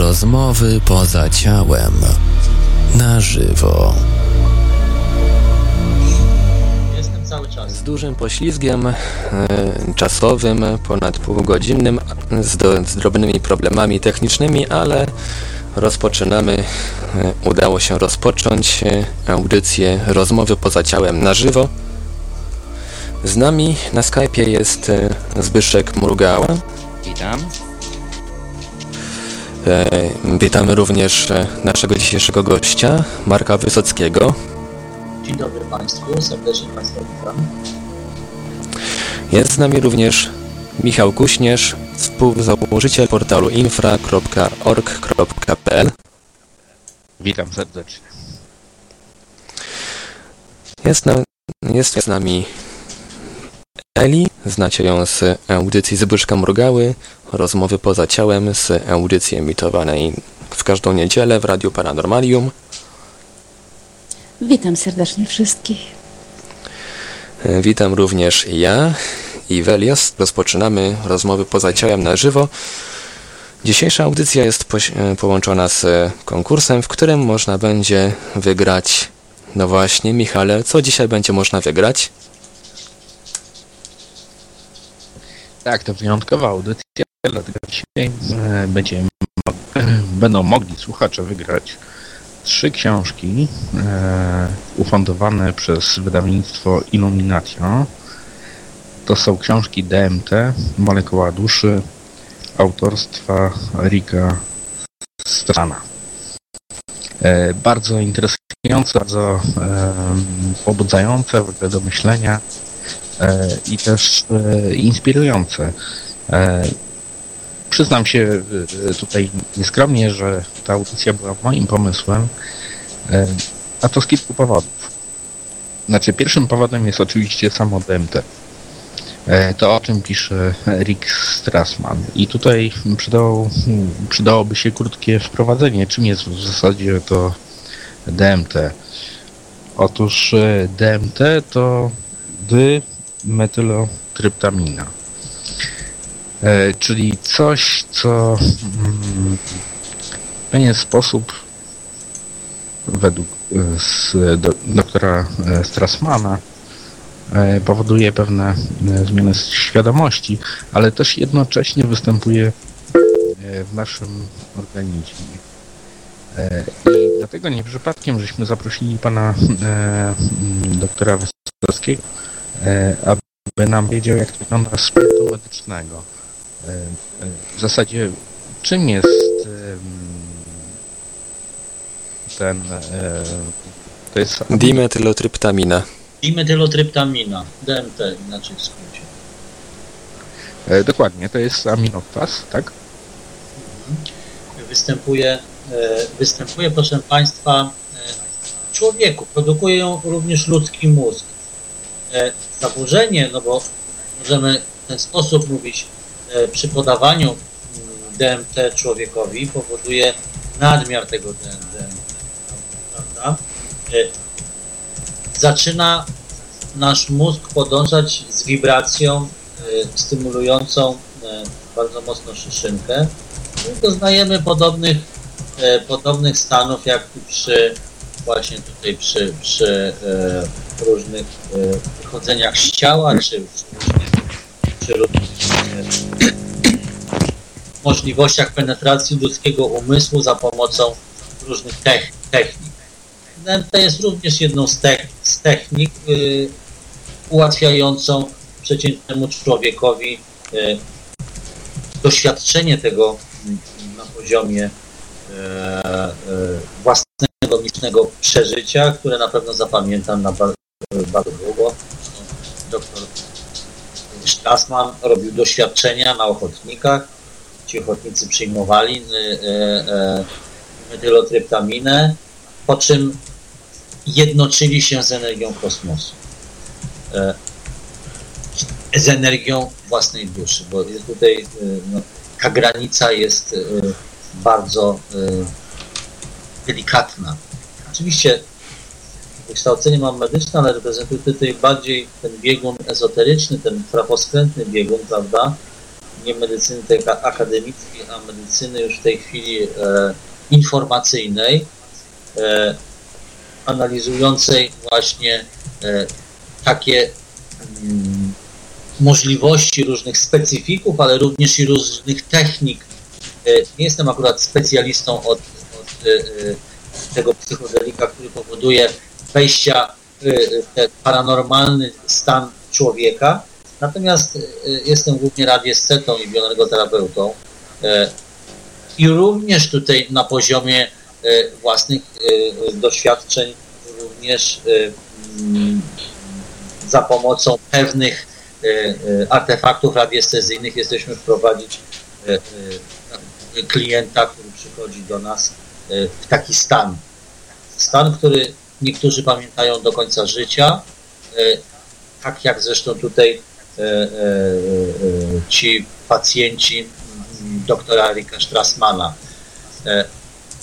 Rozmowy poza ciałem. Na żywo. Jestem cały czas. Z dużym poślizgiem e, czasowym, ponad półgodzinnym, z, do, z drobnymi problemami technicznymi, ale rozpoczynamy. E, udało się rozpocząć e, audycję rozmowy poza ciałem na żywo. Z nami na Skype'ie jest Zbyszek Mrugała. Witam. E, witamy również e, naszego dzisiejszego gościa, Marka Wysockiego. Dzień dobry Państwu, serdecznie Państwa witam. Jest z nami również Michał Kuśnierz, współzałożyciel portalu infra.org.pl. Witam serdecznie. Jest, na, jest z nami Eli, znacie ją z audycji Zbyszka Mrugały, rozmowy poza ciałem z audycji emitowanej w każdą niedzielę w Radiu Paranormalium. Witam serdecznie wszystkich. Witam również ja i Welios. Rozpoczynamy rozmowy poza ciałem na żywo. Dzisiejsza audycja jest połączona z konkursem, w którym można będzie wygrać. No właśnie, Michale, co dzisiaj będzie można wygrać? Tak, to wyjątkowa audycja, dlatego dzisiaj e, będą mogli słuchacze wygrać trzy książki e, ufundowane przez wydawnictwo Illuminatio. To są książki DMT, Molekuła Duszy, autorstwa Rika Stana. E, bardzo interesujące, bardzo e, pobudzające w ogóle do myślenia i też e, inspirujące. E, Przyznam się e, tutaj nieskromnie, że ta audycja była moim pomysłem, e, a to z kilku powodów. Znaczy, pierwszym powodem jest oczywiście samo DMT. E, To o czym pisze Rick Strassman. I tutaj przydało, przydałoby się krótkie wprowadzenie, czym jest w zasadzie to DMT. Otóż e, DMT to dymethylotryptamina. E, czyli coś, co mm, w pewien sposób według e, z, do, doktora e, Strassmana e, powoduje pewne e, zmiany świadomości, ale też jednocześnie występuje e, w naszym organizmie. E, I dlatego nie przypadkiem, żeśmy zaprosili pana e, doktora Wysockiego, e, aby nam wiedział, jak to wygląda z punktu medycznego. E, e, W zasadzie, czym jest ten. e, To jest Dimethylotryptamina. Dimethylotryptamina, DMT inaczej w skrócie. e, dokładnie, to jest aminokwas, tak? Występuje, e, występuje proszę Państwa, e, w człowieku. Produkuje ją również ludzki mózg. E, Zaburzenie, no bo możemy w ten sposób mówić, e, przy podawaniu mm, DMT człowiekowi powoduje nadmiar tego DMT, prawda? E, Zaczyna nasz mózg podążać z wibracją stymulującą bardzo mocno szyszynkę. I doznajemy podobnych, podobnych stanów jak przy właśnie tutaj przy, przy e, różnych e, wychodzeniach z ciała, czy przy różnych, e, możliwościach penetracji ludzkiego umysłu za pomocą różnych tech, technik. DMT jest również jedną z, te, z technik y, ułatwiającą przeciętnemu człowiekowi y, doświadczenie tego na poziomie e, własnego micznego przeżycia, które na pewno zapamiętam na bardzo, bardzo długo. Doktor Strassman robił doświadczenia na ochotnikach. Ci ochotnicy przyjmowali e, e, metylotryptaminę, po czym jednoczyli się z energią kosmosu. Z energią własnej duszy, bo jest tutaj no, ta granica jest bardzo delikatna. Oczywiście wykształcenie mam medyczne, ale reprezentuję tutaj bardziej ten biegun ezoteryczny, ten prawoskrętny biegun, prawda? nie medycyny tej akademickiej, a medycyny już w tej chwili informacyjnej, analizującej właśnie takie mm, możliwości różnych specyfików, ale również i różnych technik. Nie jestem akurat specjalistą od tego psychodelika, który powoduje wejścia w ten paranormalny stan człowieka. Natomiast jestem głównie radiescetą i bioenergoterapeutą i również tutaj na poziomie własnych doświadczeń również mm, za pomocą pewnych artefaktów radiestezyjnych jesteśmy wprowadzić klienta, który przychodzi do nas w taki stan. Stan, który niektórzy pamiętają do końca życia, tak jak zresztą tutaj ci pacjenci doktora Erika Strassmana.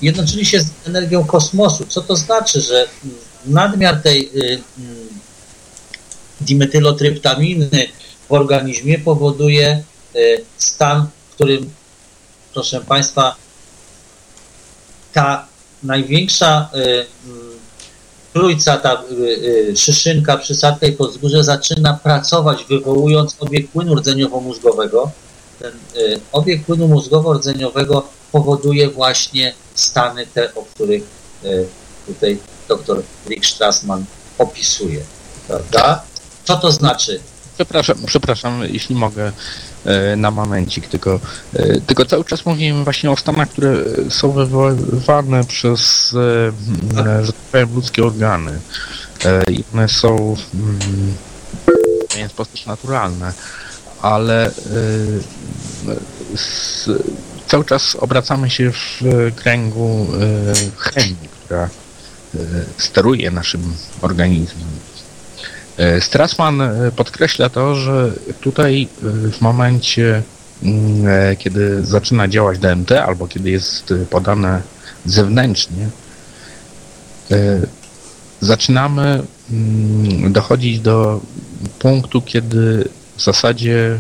Jednoczyli się z energią kosmosu. Co to znaczy, że nadmiar tej dimetylotryptaminy w organizmie powoduje stan, w którym, proszę Państwa, ta największa trójca, ta szyszynka, przysadka i podzgórze zaczyna pracować, wywołując obieg płynu rdzeniowo-mózgowego. Ten obieg płynu mózgowo-rdzeniowego powoduje właśnie stany te, o których tutaj dr Rick Strassman opisuje. Prawda? Co to znaczy? Przepraszam, przepraszam, jeśli mogę na momencik, tylko, tylko cały czas mówimy właśnie o stanach, które są wywoływane przez, że tak powiem, ludzkie organy. I one są w pewien sposób naturalne, ale cały czas obracamy się w kręgu chemii, która steruje naszym organizmem. Strassman podkreśla to, że tutaj w momencie, kiedy zaczyna działać DMT, albo kiedy jest podane zewnętrznie, zaczynamy dochodzić do punktu, kiedy w zasadzie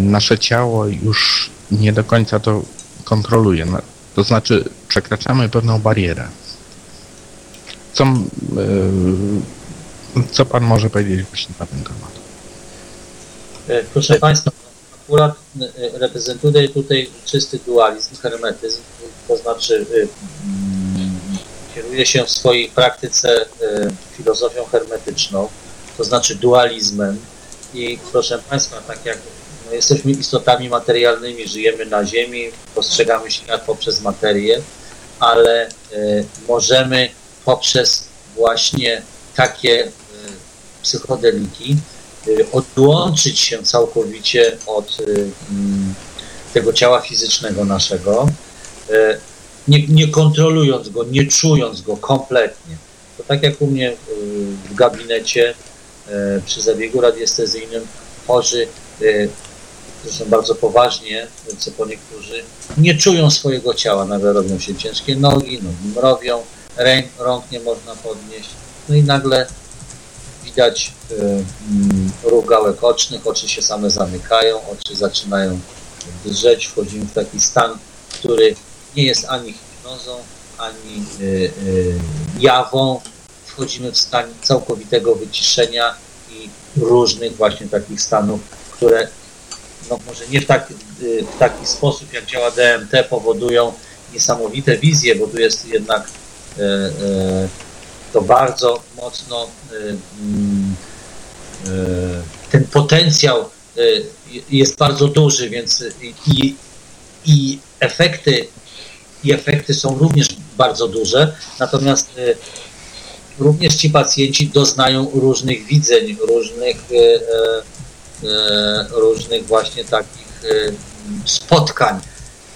nasze ciało już nie do końca to kontroluje. To znaczy przekraczamy pewną barierę. Co, co Pan może powiedzieć właśnie na ten temat? Proszę Państwa, akurat reprezentuję tutaj czysty dualizm, hermetyzm, to znaczy kieruje się w swojej praktyce filozofią hermetyczną, to znaczy dualizmem i proszę Państwa, tak jak no, jesteśmy istotami materialnymi, żyjemy na Ziemi, postrzegamy świat poprzez materię, ale możemy poprzez właśnie takie psychodeliki odłączyć się całkowicie od tego ciała fizycznego naszego, nie, nie kontrolując go, nie czując go kompletnie. To tak jak u mnie w gabinecie przy zabiegu radiestezyjnym chorzy, zresztą bardzo poważnie, co po niektórzy, nie czują swojego ciała, nagle robią się ciężkie nogi, nogi mrowią, ręk, rąk nie można podnieść, no i nagle widać y, ruch gałek ocznych, oczy się same zamykają, oczy zaczynają drżeć, wchodzimy w taki stan, który nie jest ani hipnozą, ani y, y, jawą, wchodzimy w stan całkowitego wyciszenia i różnych właśnie takich stanów, które no może nie w, tak, w taki sposób, jak działa DMT, powodują niesamowite wizje, bo tu jest jednak to bardzo mocno ten potencjał jest bardzo duży, więc i, i efekty i efekty są również bardzo duże, natomiast również ci pacjenci doznają różnych widzeń, różnych różnych właśnie takich spotkań.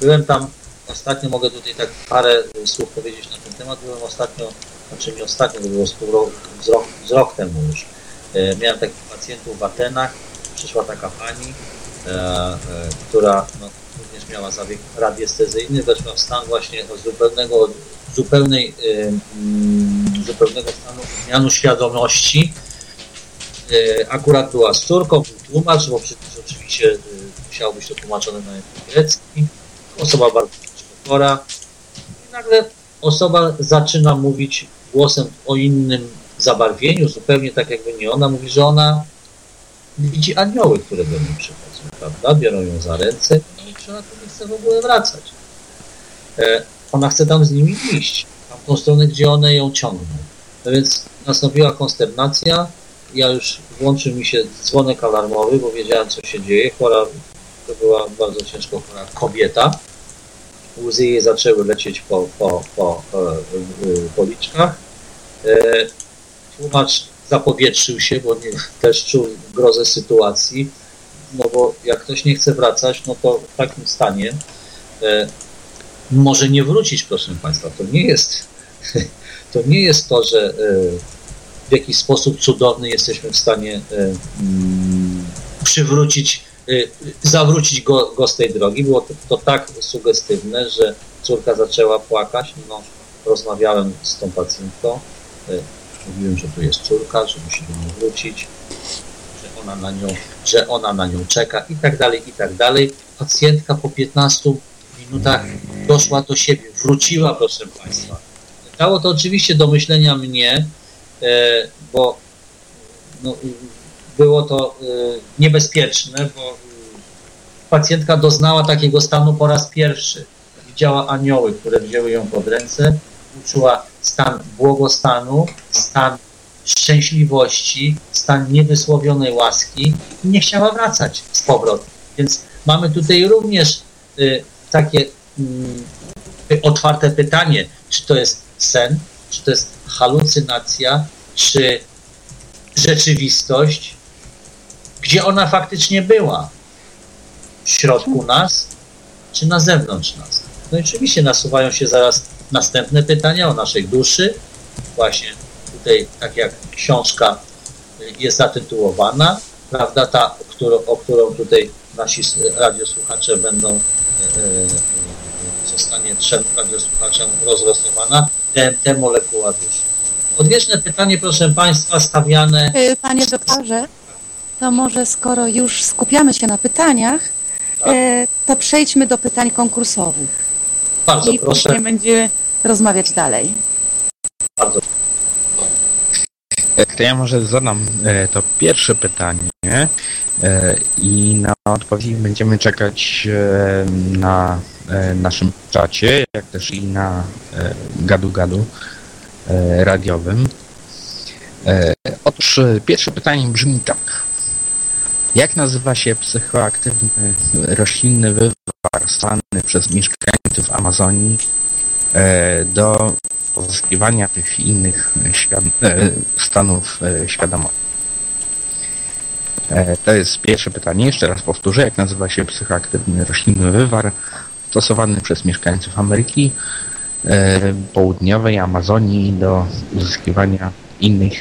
Byłem tam ostatnio, mogę tutaj tak parę słów powiedzieć na ten temat, byłem ostatnio, znaczy nie ostatnio, to było z, pół roku, z, rok, z rok temu już. Miałem takich pacjentów w Atenach, przyszła taka pani, e, e, która no, również miała zabieg radiestezyjny, weszła w stan właśnie zupełnego, zupełnej, e, zupełnego stanu zmianu świadomości e, akurat była z córką, był tłumacz, bo oczywiście e, musiało być to tłumaczone na język grecki. Osoba bardzo chora. I nagle osoba zaczyna mówić głosem o innym zabarwieniu, zupełnie tak jakby nie ona. Mówi, że ona widzi anioły, które do niej przychodzą, prawda? Biorą ją za ręce i ona tu nie chce w ogóle wracać. E, ona chce tam z nimi iść, tam w tą stronę, gdzie one ją ciągną. No więc nastąpiła konsternacja, ja już włączył mi się dzwonek alarmowy, bo wiedziałem, co się dzieje. Chora, to była bardzo ciężko chora kobieta. Łzy jej zaczęły lecieć po, po, po e, policzkach. E, tłumacz zapowietrzył się, bo nie, też czuł grozę sytuacji, no bo jak ktoś nie chce wracać, no to w takim stanie e, może nie wrócić, proszę Państwa. To nie jest, to nie jest to, że w jakiś sposób cudowny jesteśmy w stanie mm, przywrócić, zawrócić go, go z tej drogi. Było to, to tak sugestywne, że córka zaczęła płakać. No, rozmawiałem z tą pacjentką, e, mówiłem, że tu jest córka, że musi do niej wrócić, że ona na nią, że ona na nią czeka i tak dalej, i tak dalej. Pacjentka po 15 minutach doszła do siebie, wróciła, proszę Państwa. Dało to oczywiście do myślenia mnie, e, bo no, było to e, niebezpieczne, bo pacjentka doznała takiego stanu po raz pierwszy. Widziała anioły, które wzięły ją pod ręce, uczuła stan błogostanu, stan szczęśliwości, stan niewysłowionej łaski i nie chciała wracać z powrotem. Więc mamy tutaj również y, takie y, otwarte pytanie, czy to jest sen, czy to jest halucynacja, czy rzeczywistość, gdzie ona faktycznie była? W środku nas, czy na zewnątrz nas? No i oczywiście nasuwają się zaraz następne pytania o naszej duszy. Właśnie tutaj, tak jak książka jest zatytułowana, prawda, ta, którą, o którą tutaj nasi radiosłuchacze będą, e, zostanie trzem radiosłuchaczom rozlosowana, DMT molekuła duszy. Odwieczne pytanie, proszę Państwa, stawiane... Panie doktorze, to może skoro już skupiamy się na pytaniach, tak. to przejdźmy do pytań konkursowych. Bardzo I proszę. później będziemy rozmawiać dalej. Bardzo. To ja może zadam e, to pierwsze pytanie e, i na odpowiedź będziemy czekać e, na naszym czacie, jak też i na gadu-gadu radiowym. Otóż pierwsze pytanie brzmi tak. Jak nazywa się psychoaktywny roślinny wywar stany przez mieszkańców Amazonii E, do pozyskiwania tych innych e, stanów e, świadomości. To jest pierwsze pytanie. Jeszcze raz powtórzę, jak nazywa się psychoaktywny roślinny wywar stosowany przez mieszkańców Ameryki Południowej, Amazonii do uzyskiwania innych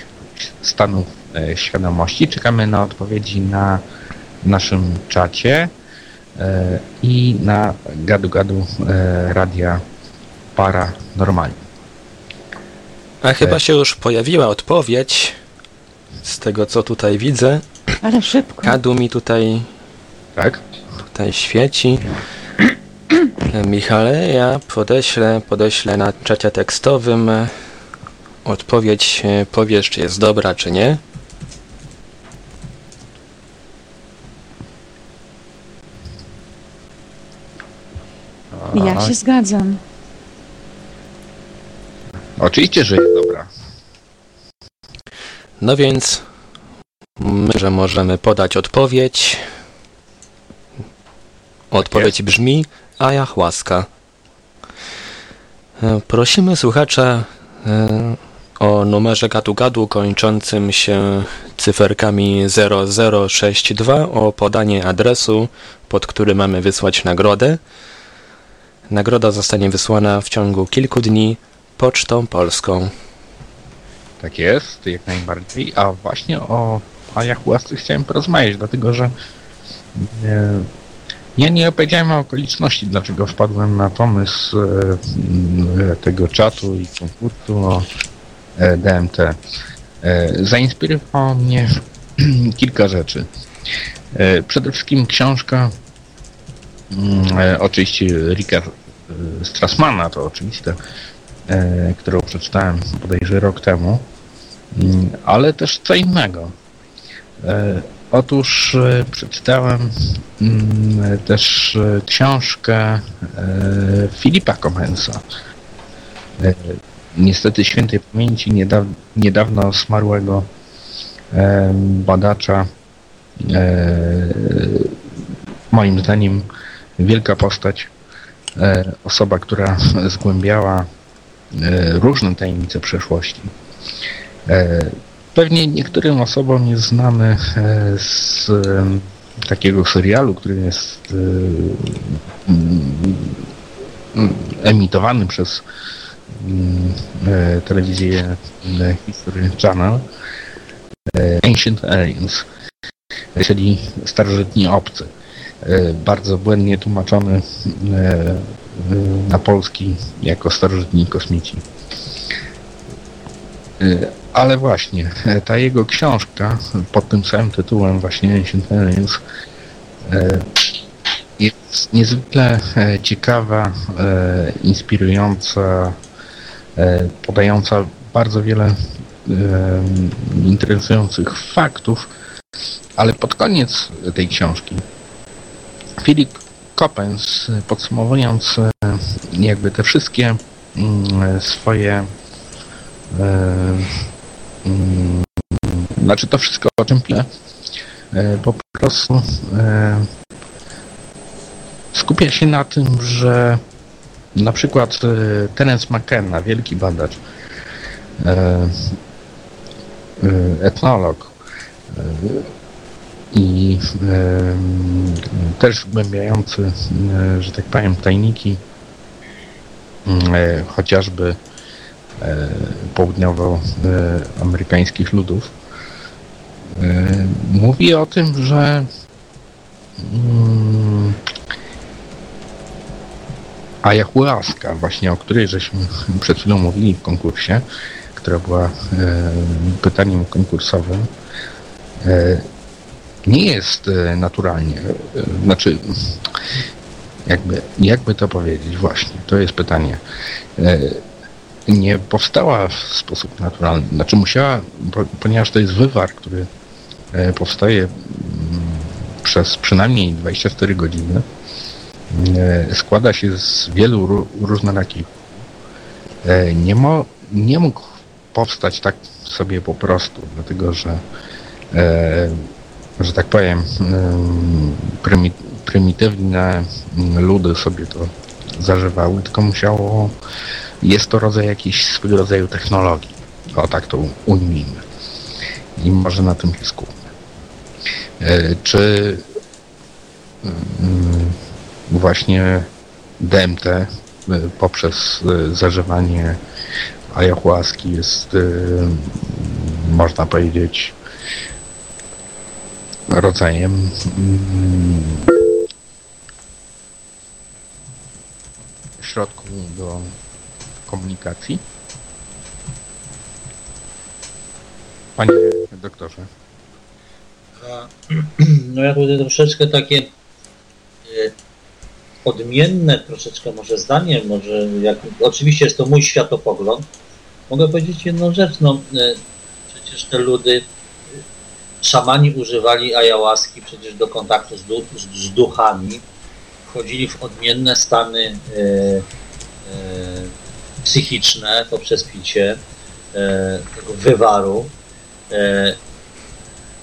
stanów świadomości. Czekamy na odpowiedzi na naszym czacie i na gadu-gadu radia paranormalnie. A chyba się już pojawiła odpowiedź z tego co tutaj widzę. Ale szybko. Kadu mi tutaj tak? tutaj świeci. Michale, ja podeślę, podeślę na czacie tekstowym odpowiedź, powiesz czy jest dobra czy nie. Ja się zgadzam. Oczywiście, że jest dobra. No więc my, że możemy podać odpowiedź. Odpowiedź brzmi ayahuasca. E, prosimy słuchacza e, o numerze gadu-gadu kończącym się cyferkami 0062 o podanie adresu, pod który mamy wysłać nagrodę. Nagroda zostanie wysłana w ciągu kilku dni Pocztą Polską. Tak jest, jak najbardziej. A właśnie o ayahuasce chciałem porozmawiać, dlatego że e, ja nie opowiedziałem o okoliczności, dlaczego wpadłem na pomysł e, tego czatu i konkursu o e, DMT. Zainspirował mnie kilka rzeczy. Przede wszystkim książka, oczywiście Rika Strassmana, to oczywiste, którą przeczytałem bodajże rok temu, mm, ale też co innego. Otóż przeczytałem mm, też książkę Filipa Comensa niestety świętej pamięci niedawno, niedawno zmarłego e, badacza, e, moim zdaniem wielka postać, e, osoba, która zgłębiała e, różne tajemnice przeszłości. E, pewnie niektórym osobom jest znany z takiego serialu, który jest emitowany przez Mm, telewizję History Channel Ancient Aliens, czyli starożytni obcy. Bardzo błędnie tłumaczony na polski jako starożytni kosmici. Ale właśnie, ta jego książka pod tym samym tytułem właśnie Ancient Aliens jest niezwykle ciekawa, inspirująca, E, podająca bardzo wiele e, interesujących faktów, ale pod koniec tej książki Philip Coppens podsumowując e, jakby te wszystkie mm, swoje mm, znaczy to wszystko o czym piszę po prostu skupia się na tym, że na przykład e, Terence McKenna, wielki badacz, e, e, etnolog i też wgłębiający, że tak powiem, tajniki chociażby południowoamerykańskich ludów, mówi o tym, że mm, ayahuasca, właśnie o której żeśmy przed chwilą mówili w konkursie, która była e, pytaniem konkursowym, e, nie jest e, naturalnie, e, znaczy jakby, jakby to powiedzieć właśnie, to jest pytanie. E, nie powstała w sposób naturalny, znaczy musiała, ponieważ to jest wywar, który powstaje mm, przez przynajmniej 24 godziny, składa się z wielu różnorakich. Nie, mo, nie mógł powstać tak sobie po prostu, dlatego że, że tak powiem, prymitywne ludy sobie to zażywały, tylko musiało, jest to rodzaj jakiś swego rodzaju technologii. O tak to ujmijmy. I może na tym się skupmy. Czy właśnie DMT e, poprzez e, zażywanie ayahuaski jest, e, można powiedzieć, rodzajem środku do komunikacji. Panie doktorze. No ja tutaj troszeczkę takie odmienne troszeczkę może zdanie, może jak, oczywiście jest to mój światopogląd, mogę powiedzieć jedną rzecz, no e, przecież te ludy, szamani używali ayahuaski przecież do kontaktu z, z, duchami, wchodzili w odmienne stany e, e, psychiczne poprzez picie e, tego wywaru, e,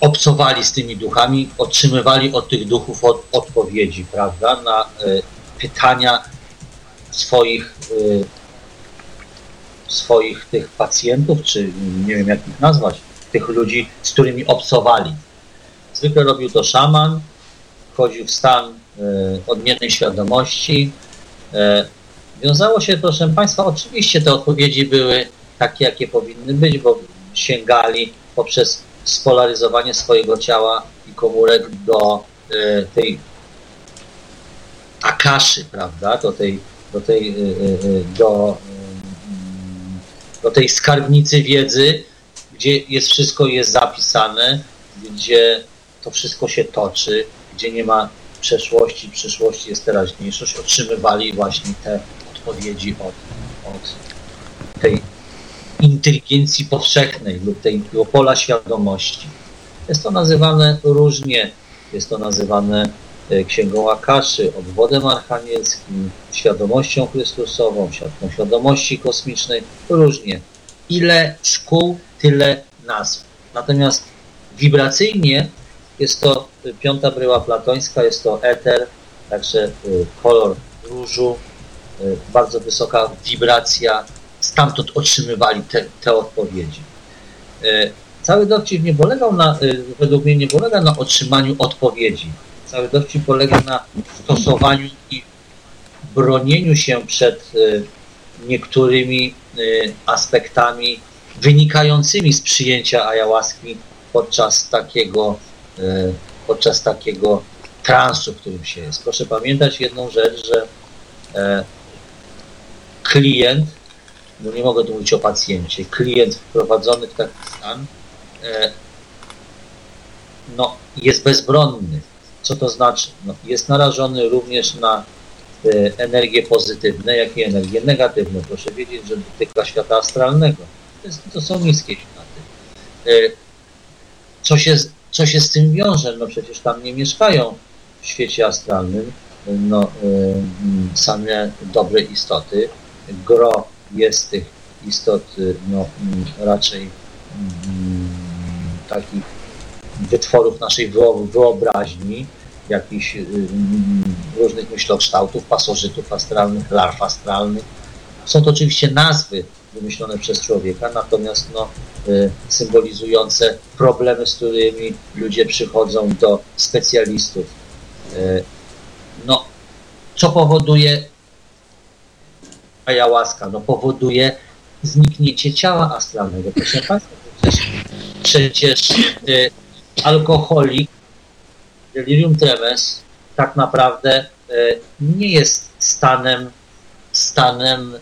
obcowali z tymi duchami, otrzymywali od tych duchów od, odpowiedzi, prawda, na e, pytania swoich, y, swoich tych pacjentów, czy nie wiem jak ich nazwać, tych ludzi, z którymi obcowali. Zwykle robił to szaman, wchodził w stan y, odmiennej świadomości. Y, wiązało się, proszę Państwa, oczywiście te odpowiedzi były takie, jakie powinny być, bo sięgali poprzez spolaryzowanie swojego ciała i komórek do tej akaszy, prawda, do tej, do tej, do, do tej skarbnicy wiedzy, gdzie jest wszystko jest zapisane, gdzie to wszystko się toczy, gdzie nie ma przeszłości, przyszłości jest teraźniejszość, otrzymywali właśnie te odpowiedzi od, od tej inteligencji powszechnej lub tego pola świadomości. Jest to nazywane różnie, jest to nazywane e, Księgą Akaszy, obwodem archanielskim, świadomością Chrystusową, świadomości kosmicznej, różnie. Ile szkół, tyle nazw. Natomiast wibracyjnie jest to piąta bryła platońska, jest to eter, także y, kolor różu, y, bardzo wysoka wibracja, stamtąd otrzymywali te, te odpowiedzi. Y, cały dowcip nie polegał na, według mnie nie polega na otrzymaniu odpowiedzi. Cały dowcip polega na stosowaniu i bronieniu się przed niektórymi aspektami wynikającymi z przyjęcia ayahuaski podczas takiego E, podczas takiego transu, w którym się jest. Proszę pamiętać jedną rzecz, że e, klient, no nie mogę tu mówić o pacjencie, klient wprowadzony w taki stan e, no, jest bezbronny. Co to znaczy? No, jest narażony również na energie pozytywne, jak i energie negatywne. Proszę wiedzieć, że dotyka świata astralnego. To, są niskie światy. Co się co się z tym wiąże? No przecież tam nie mieszkają w świecie astralnym no, y, same dobre istoty. Gro jest tych istot y, no, raczej mm, takich wytworów naszej wyobraźni, jakichś y, różnych myślokształtów, pasożytów astralnych, larw astralnych. Są to oczywiście nazwy wymyślone przez człowieka, natomiast no, y, symbolizujące problemy, z którymi ludzie przychodzą do specjalistów. Y, no, co powoduje ayahuasca? No, powoduje zniknięcie ciała astralnego. Proszę Państwa, przecież, y, alkoholik, delirium tremens tak naprawdę nie jest stanem stanem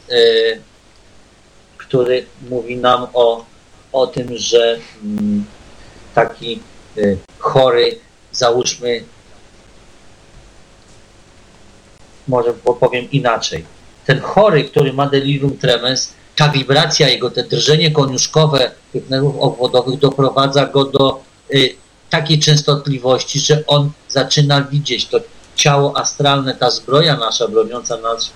który mówi nam o, o tym, że mm, taki y, chory, załóżmy, może powiem inaczej, ten chory, który ma delirium tremens, ta wibracja jego, te drżenie koniuszkowe tych nerwów obwodowych doprowadza go do y, takiej częstotliwości, że on zaczyna widzieć to ciało astralne, ta zbroja nasza broniąca nas,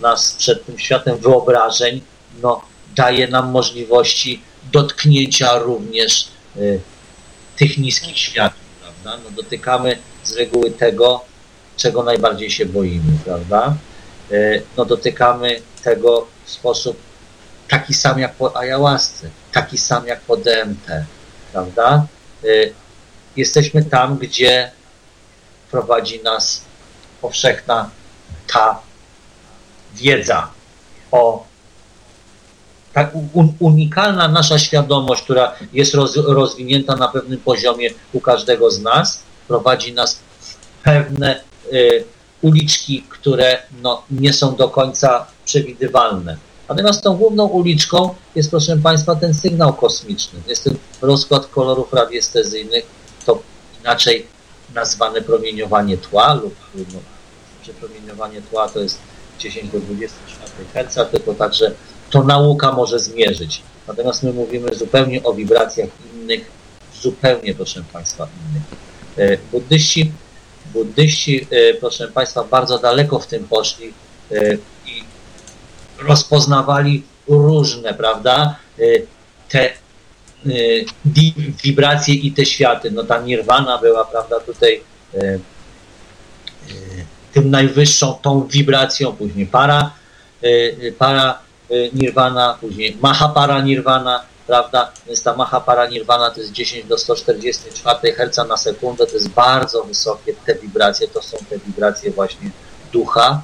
nas przed tym światem wyobrażeń, no daje nam możliwości dotknięcia również y, tych niskich światów, prawda? No, dotykamy z reguły tego, czego najbardziej się boimy, prawda? Y, no, dotykamy tego w sposób taki sam jak po ayahuasce, taki sam jak po DMT, prawda? Y, jesteśmy tam, gdzie prowadzi nas powszechna ta wiedza o tak unikalna nasza świadomość, która jest roz, rozwinięta na pewnym poziomie u każdego z nas, prowadzi nas w pewne y, uliczki, które no, nie są do końca przewidywalne. Natomiast tą główną uliczką jest, proszę Państwa, ten sygnał kosmiczny. Jest ten rozkład kolorów radiestezyjnych, to inaczej nazwane promieniowanie tła lub no, promieniowanie tła to jest 10 do 24 Hz, tylko także to nauka może zmierzyć. Natomiast my mówimy zupełnie o wibracjach innych, zupełnie, proszę Państwa, innych. E, buddyści, buddyści e, proszę Państwa, bardzo daleko w tym poszli e, i rozpoznawali różne, prawda, te wibracje i te światy. No ta nirwana była, prawda, tutaj tym najwyższą tą wibracją, później para, para nirvana, później Mahapara nirvana, prawda? Więc ta Mahapara nirvana to jest 10 do 144 Hz na sekundę, to jest bardzo wysokie te wibracje, to są te wibracje właśnie ducha,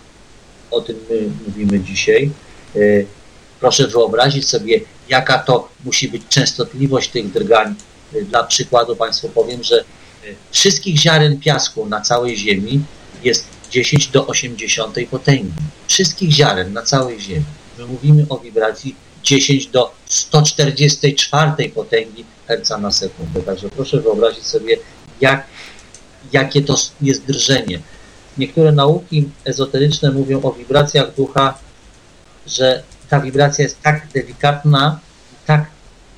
o tym my mówimy dzisiaj. Y, proszę wyobrazić sobie, jaka to musi być częstotliwość tych drgań. Y, dla przykładu Państwu powiem, że wszystkich ziaren piasku na całej Ziemi jest 10 do 80 potęgi. Wszystkich ziaren na całej Ziemi. My mówimy o wibracji 10 do 144 potęgi Hz na sekundę. Także proszę wyobrazić sobie, jak, jakie to jest drżenie. Niektóre nauki ezoteryczne mówią o wibracjach ducha, że ta wibracja jest tak delikatna, tak,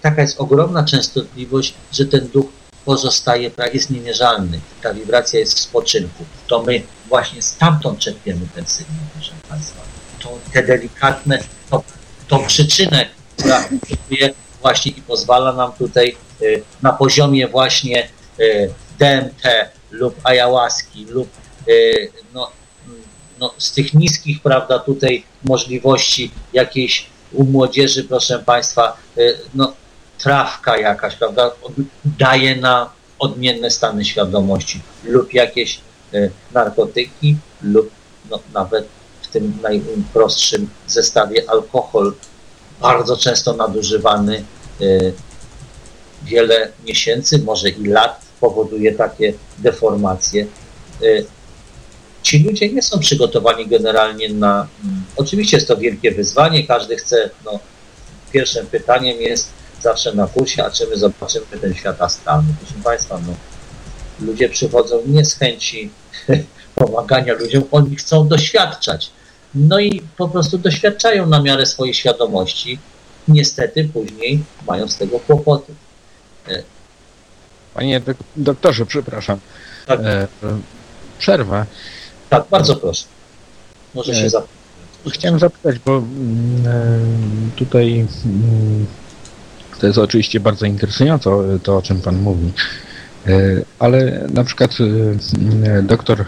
taka jest ogromna częstotliwość, że ten duch pozostaje, jest niemierzalny. Ta wibracja jest w spoczynku. To my właśnie stamtąd czerpiemy ten sygnał, proszę Państwa. To, te delikatne, to, tą przyczynę, która właśnie i pozwala nam tutaj y, na poziomie właśnie y, DMT lub ayahuaski lub y, no, no, z tych niskich, prawda, tutaj możliwości jakiejś u młodzieży, proszę Państwa, no, trawka jakaś, prawda, daje na odmienne stany świadomości lub jakieś narkotyki lub no, nawet w tym najprostszym zestawie alkohol, bardzo często nadużywany wiele miesięcy, może i lat powoduje takie deformacje. Y, ci ludzie nie są przygotowani generalnie na. Mm, oczywiście jest to wielkie wyzwanie, każdy chce. No, pierwszym pytaniem jest zawsze na kursie, a czy my zobaczymy ten świat astralny. Proszę Państwa, no, ludzie przychodzą nie z chęci pomagania ludziom, oni chcą doświadczać. No i po prostu doświadczają na miarę swojej świadomości. Niestety później mają z tego kłopoty. Panie doktorze, przepraszam. Tak. E, przerwę. Tak, bardzo proszę. Może się e, zapytać. Chciałem zapytać, bo mm, e, tutaj mm, to jest oczywiście bardzo interesujące to, o czym Pan mówi, ale na przykład doktor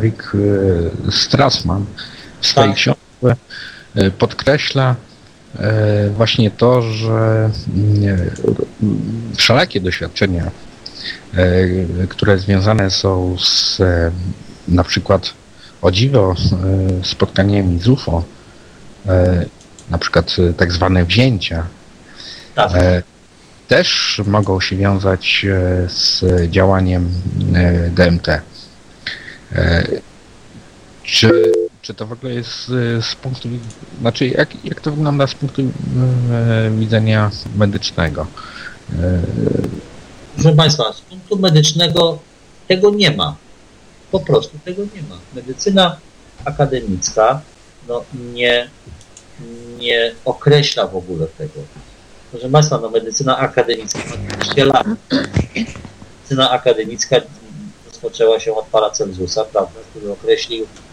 Rick Strassman w swojej tak. książce podkreśla, E, właśnie to, że mm, wszelakie doświadczenia, e, które związane są z e, na przykład o dziwo spotkaniami z UFO, na przykład tak zwane wzięcia, tak. też mogą się wiązać z działaniem DMT. Czy czy to w ogóle jest z punktu znaczy jak, jak to wygląda z punktu e, widzenia medycznego? E, Proszę Państwa, z punktu medycznego tego nie ma. Po prostu tego nie ma. Medycyna akademicka no, nie, nie określa w ogóle tego. Proszę Państwa, no, medycyna akademicka ma 200 lat. Medycyna akademicka rozpoczęła się od Paracelsusa, prawda, który określił E,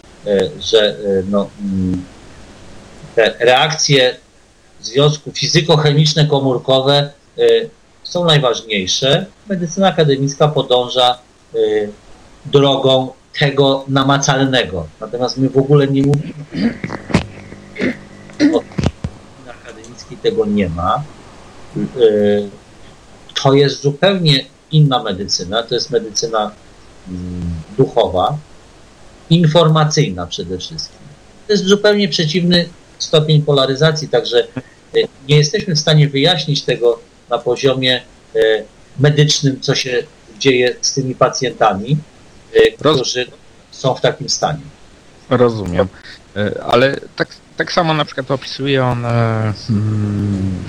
że e, no, mm, te reakcje związku fizykochemiczne komórkowe e, są najważniejsze. Medycyna akademicka podąża drogą tego namacalnego. Natomiast my w ogóle nie mówimy akademickiej tego nie ma. To jest zupełnie inna medycyna, to jest medycyna mm, duchowa, informacyjna przede wszystkim. To jest zupełnie przeciwny stopień polaryzacji, także e, nie jesteśmy w stanie wyjaśnić tego na poziomie e, medycznym, co się dzieje z tymi pacjentami, e, którzy są w takim stanie. Rozumiem. Ale tak, tak samo na przykład opisuje on hmm,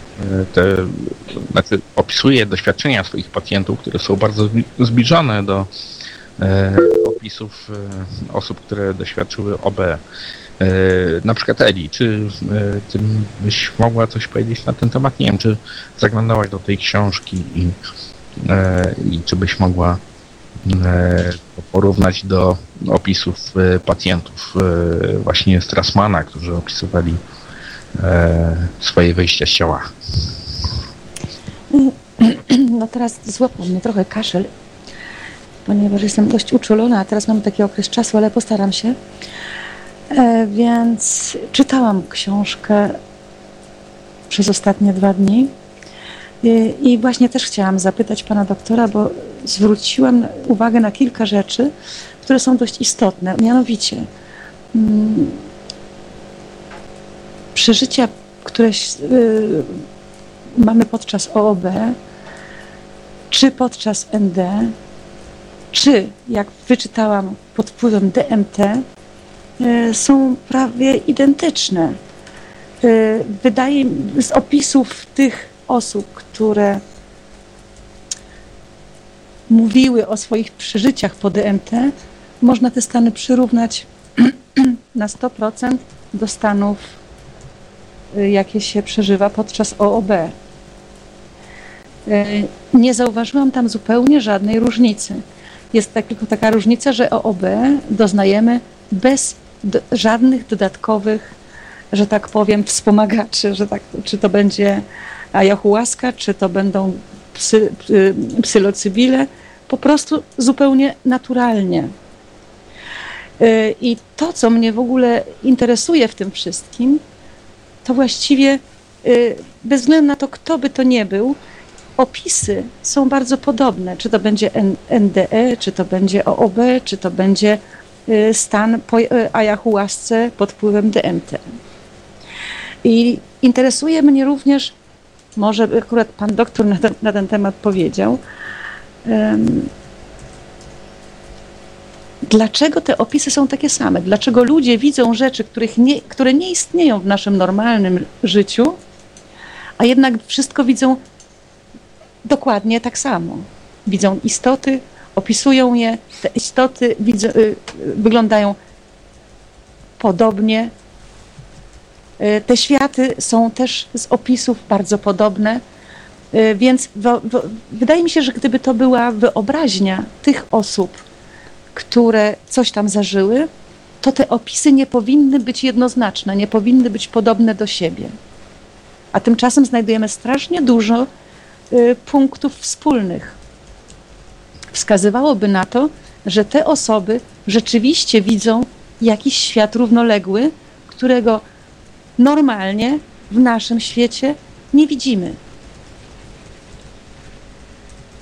te, znaczy opisuje doświadczenia swoich pacjentów, które są bardzo zbliżone do opisów e, osób, które doświadczyły OB. E, na przykład Eli, czy ty byś mogła coś powiedzieć na ten temat? Nie wiem, czy zaglądałaś do tej książki i, i czy byś mogła porównać do opisów pacjentów właśnie Strassmana, którzy opisywali swoje wyjścia z ciała. No teraz złapał mnie trochę kaszel ponieważ jestem dość uczulona, a teraz mam taki okres czasu, ale postaram się. E, więc czytałam książkę przez ostatnie dwa dni. I właśnie też chciałam zapytać pana doktora, bo zwróciłam uwagę na kilka rzeczy, które są dość istotne. Mianowicie mm, przeżycia, które y, mamy podczas OOB, czy podczas ND, czy, jak wyczytałam pod wpływem DMT, e, są prawie identyczne. E, wydaje z opisów tych osób, które mówiły o swoich przeżyciach po DMT, można te stany przyrównać na 100% do stanów, y, jakie się przeżywa podczas OOB. Nie zauważyłam tam zupełnie żadnej różnicy. Jest tak, tylko taka różnica, że OOB doznajemy bez do, żadnych dodatkowych, że tak powiem, wspomagaczy, że tak, czy to będzie ayahuasca, czy to będą psy, psylocybile, po prostu zupełnie naturalnie. Y, I to, co mnie w ogóle interesuje w tym wszystkim, to właściwie y, bez względu na to, kto by to nie był, opisy są bardzo podobne. Czy to będzie NDE, czy to będzie OOB, czy to będzie y, stan po ayahuasce pod wpływem DMT. I interesuje mnie również, może akurat pan doktor na ten, na ten temat powiedział, um, dlaczego te opisy są takie same? Dlaczego ludzie widzą rzeczy, których nie, które nie istnieją w naszym normalnym życiu, a jednak wszystko widzą dokładnie tak samo? Widzą istoty, opisują je, te istoty widzą, y, wyglądają podobnie. Y, te światy są też z opisów bardzo podobne, y, więc wydaje mi się, że gdyby to była wyobraźnia tych osób, które coś tam zażyły, to te opisy nie powinny być jednoznaczne, nie powinny być podobne do siebie. A tymczasem znajdujemy strasznie dużo punktów wspólnych. Wskazywałoby na to, że te osoby rzeczywiście widzą jakiś świat równoległy, którego normalnie w naszym świecie nie widzimy.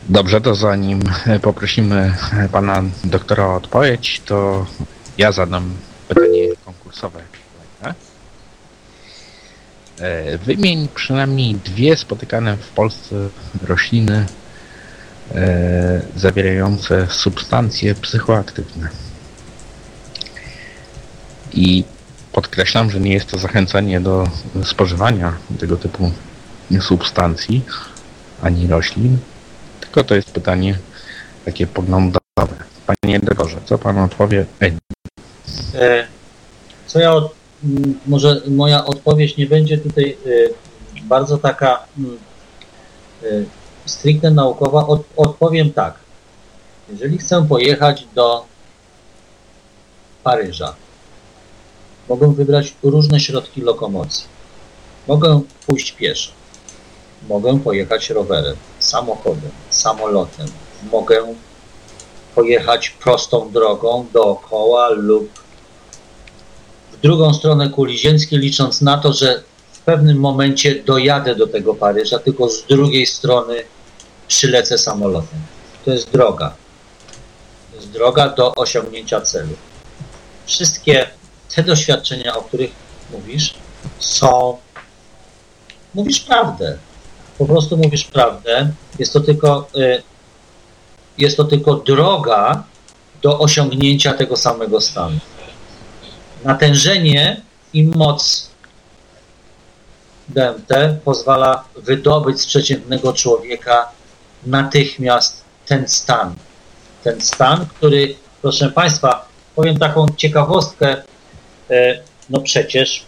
Dobrze, to zanim poprosimy pana doktora o odpowiedź, to ja zadam pytanie konkursowe. E, wymień przynajmniej dwie spotykane w Polsce rośliny e, zawierające substancje psychoaktywne. I podkreślam, że nie jest to zachęcanie do spożywania tego typu substancji ani roślin, tylko to jest pytanie takie poglądowe. Panie doktorze, co pan odpowie? E, co ja, może moja odpowiedź nie będzie tutaj e, bardzo taka e, stricte naukowa. Od, odpowiem tak. Jeżeli chcę pojechać do Paryża, mogę wybrać różne środki lokomocji. Mogę pójść pieszo Mogę pojechać rowerem, samochodem, samolotem. Mogę pojechać prostą drogą dookoła lub drugą stronę kuli ziemskiej, licząc na to, że w pewnym momencie dojadę do tego Paryża, tylko z drugiej strony przylecę samolotem. To jest droga. To jest droga do osiągnięcia celu. Wszystkie te doświadczenia, o których mówisz, są. Mówisz prawdę po prostu mówisz prawdę. Jest to tylko, y, jest to tylko droga do osiągnięcia tego samego stanu. Natężenie i moc DMT pozwala wydobyć z przeciętnego człowieka natychmiast ten stan. Ten stan, który, proszę Państwa, powiem taką ciekawostkę, y, no przecież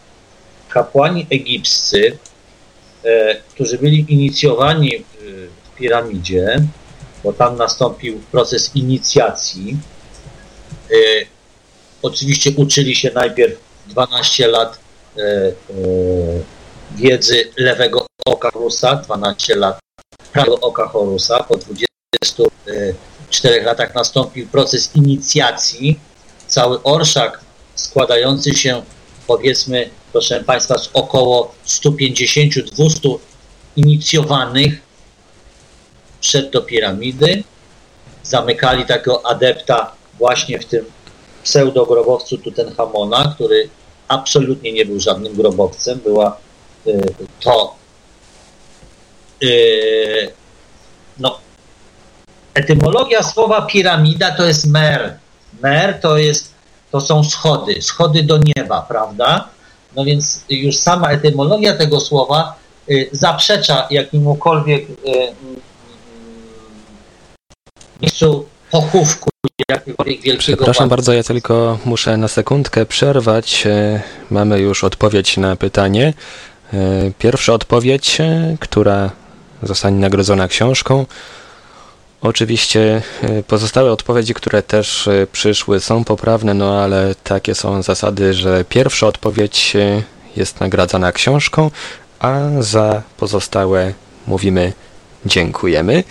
kapłani egipscy E, którzy byli inicjowani w piramidzie, bo tam nastąpił proces inicjacji. E, oczywiście uczyli się najpierw 12 lat e, wiedzy lewego oka Horusa, 12 lat prawego oka Horusa. Po 24 latach nastąpił proces inicjacji. Cały orszak składający się powiedzmy proszę Państwa, z około 150-200 inicjowanych przed do piramidy. Zamykali takiego adepta właśnie w tym pseudogrobowcu Tutenchamona, który absolutnie nie był żadnym grobowcem. Była y, to y, no, etymologia słowa piramida to jest mer. Mer to jest to są schody, schody do nieba, prawda? No więc już sama etymologia tego słowa y, zaprzecza jakiemukolwiek y, miejscu pochówku jakiegokolwiek Przepraszam bardzo, ja tylko muszę na sekundkę przerwać. E, Mamy już odpowiedź na pytanie. E, Pierwsza odpowiedź, e, która zostanie nagrodzona książką. Oczywiście pozostałe odpowiedzi, które też przyszły są poprawne, no ale takie są zasady, że pierwsza odpowiedź jest nagradzana książką, a za pozostałe mówimy dziękujemy.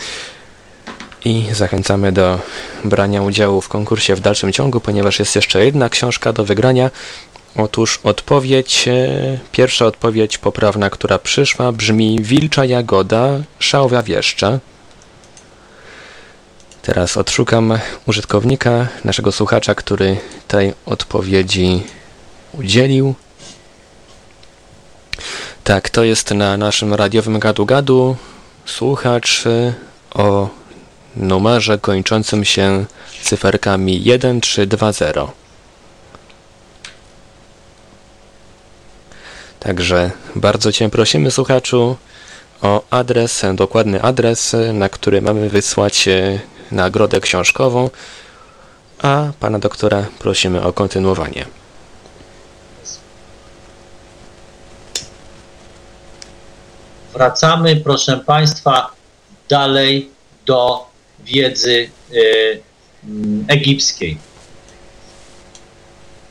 I zachęcamy do brania udziału w konkursie w dalszym ciągu, ponieważ jest jeszcze jedna książka do wygrania. Otóż odpowiedź, e, pierwsza odpowiedź poprawna, która przyszła, brzmi Wilcza Jagoda, Szałwia Wieszcza. Teraz odszukam użytkownika, naszego słuchacza, który tej odpowiedzi udzielił. Tak, to jest na naszym radiowym gadu-gadu słuchacz e, o numerze kończącym się cyferkami 1320. Także bardzo Cię prosimy, słuchaczu, o adres, dokładny adres, na który mamy wysłać e, nagrodę książkową, a Pana doktora prosimy o kontynuowanie. Wracamy, proszę Państwa, dalej do wiedzy y, egipskiej.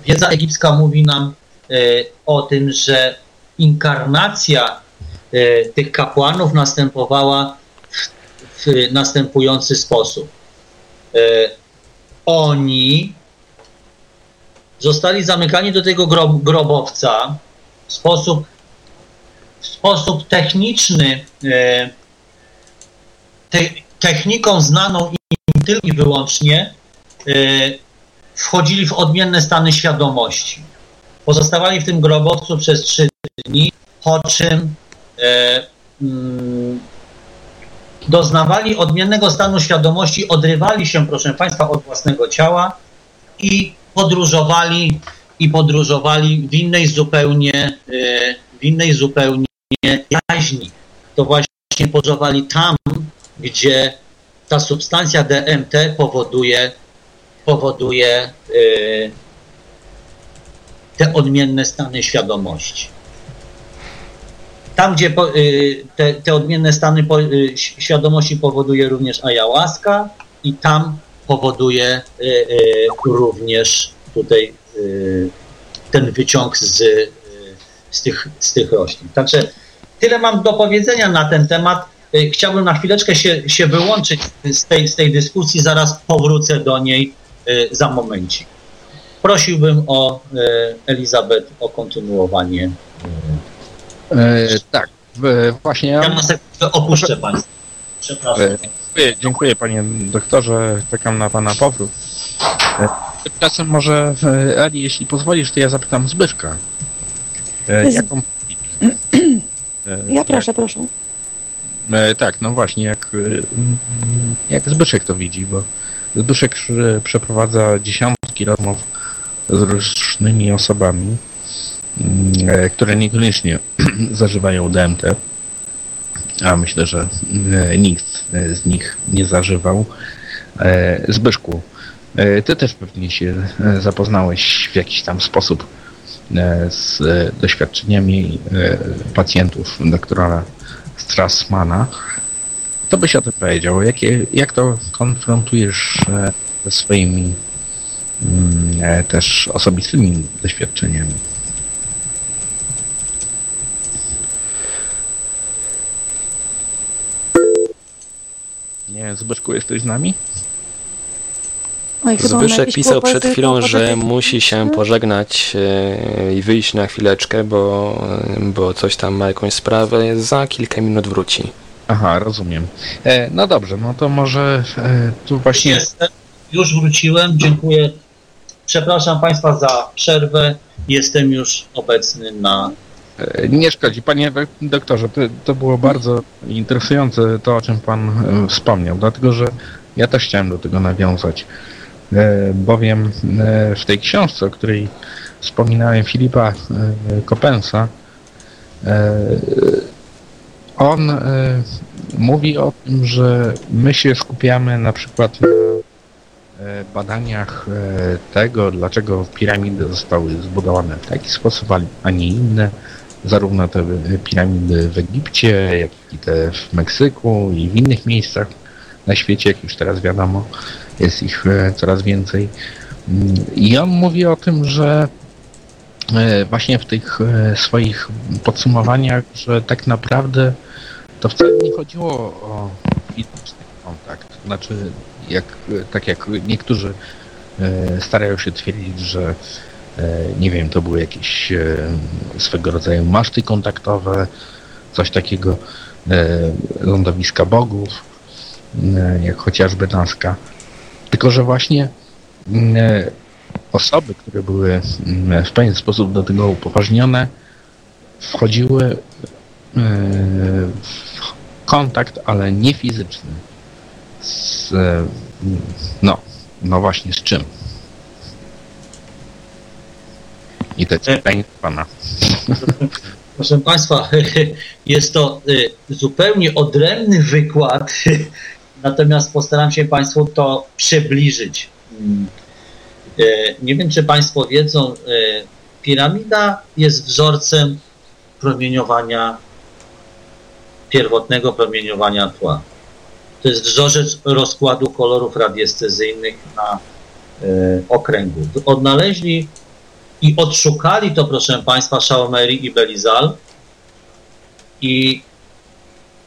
Wiedza egipska mówi nam y, o tym, że inkarnacja y, tych kapłanów następowała w, w następujący sposób. Oni zostali zamykani do tego grob, grobowca w sposób, w sposób techniczny, te, techniką znaną im tylko i wyłącznie, e, wchodzili w odmienne stany świadomości. Pozostawali w tym grobowcu przez trzy dni, po czym e, mm, doznawali odmiennego stanu świadomości, odrywali się, proszę Państwa, od własnego ciała i podróżowali i podróżowali w innej zupełnie, e, w innej zupełnie jaźni. To właśnie podróżowali tam, gdzie ta substancja DMT powoduje, powoduje e, te odmienne stany świadomości. Tam, gdzie y, te, te odmienne stany y, świadomości powoduje również ayahuasca i tam powoduje y, y, również tutaj y, ten wyciąg z, y, z, tych, z tych roślin. Także tyle mam do powiedzenia na ten temat. Y, Chciałbym na chwileczkę się, się wyłączyć z tej, z tej dyskusji, zaraz powrócę do niej y, za momencik. Prosiłbym o y, Elizabeth o kontynuowanie. E, tak, właśnie Ja ja na sekundkę opuszczę Państwa. Przepraszam. E, Dziękuję, dziękuję panie doktorze, czekam na pana powrót. E, Tymczasem może e, Eli, jeśli pozwolisz, to ja zapytam Zbyszka. Jaką... Ja proszę, proszę. E, tak, no właśnie, jak, e, jak Zbyszek to widzi, bo Zbyszek przeprowadza dziesiątki rozmów z różnymi osobami, mm, e, które niekoniecznie zażywają DMT, a myślę, że e, nikt z nich nie zażywał. E, Zbyszku, ty też pewnie się zapoznałeś w jakiś tam sposób z doświadczeniami pacjentów doktora Strassmana. To byś o tym powiedział. Jakie, jak to konfrontujesz e, ze swoimi mm, e, też osobistymi doświadczeniami? Nie, Zbyszku, jesteś z nami? Ma Zbyszek pisał przed chwilą, że musi się pożegnać e, i wyjść na chwileczkę, bo, bo coś tam ma jakąś sprawę. Za kilka minut wróci. Aha, rozumiem. E, no dobrze, no to może e, tu właśnie... Jestem, już wróciłem, dziękuję. Przepraszam Państwa za przerwę. Jestem już obecny na. E, Nie szkodzi. Panie dok- doktorze, to, to było bardzo interesujące to, o czym Pan e, wspomniał, dlatego że ja też chciałem do tego nawiązać, bowiem e, w tej książce, o której wspominałem Filipa e, Kopensa, e, on mówi o tym, że my się skupiamy na przykład na badaniach tego, dlaczego piramidy zostały zbudowane w taki sposób, a nie inne. Zarówno te piramidy w Egipcie, jak i te w Meksyku i w innych miejscach na świecie, jak już teraz wiadomo, jest ich coraz więcej. I on mówi o tym, że właśnie w tych swoich podsumowaniach, że tak naprawdę to wcale nie chodziło o fizyczny kontakt. Znaczy, jak, tak jak niektórzy e, starają się twierdzić, że e, nie wiem, to były jakieś e, swego rodzaju maszty kontaktowe, coś takiego, lądowiska bogów, jak chociażby Nazca. Tylko, że właśnie osoby, które były w pewien sposób do tego upoważnione, wchodziły kontakt, ale nie fizyczny. Z, no, no właśnie z czym? I to jest e, pytanie pana. Proszę Państwa, jest to zupełnie odrębny wykład, natomiast postaram się Państwu to przybliżyć. Mm. E, nie wiem, czy Państwo wiedzą, e, piramida jest wzorcem promieniowania pierwotnego promieniowania tła. To jest wzorzec rozkładu kolorów radiestezyjnych na y, okręgu. Odnaleźli i odszukali to, proszę Państwa, Chaumery i Belizal i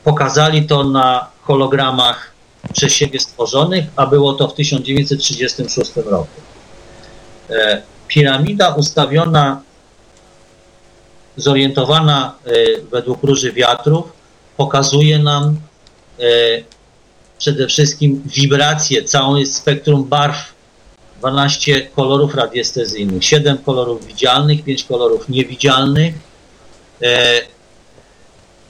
pokazali to na hologramach przez siebie stworzonych, a było to w 1936 roku. E, piramida ustawiona, zorientowana e, według róży wiatrów, pokazuje nam e, przede wszystkim wibracje, całe spektrum barw, 12 kolorów radiestezyjnych, 7 kolorów widzialnych, 5 kolorów niewidzialnych.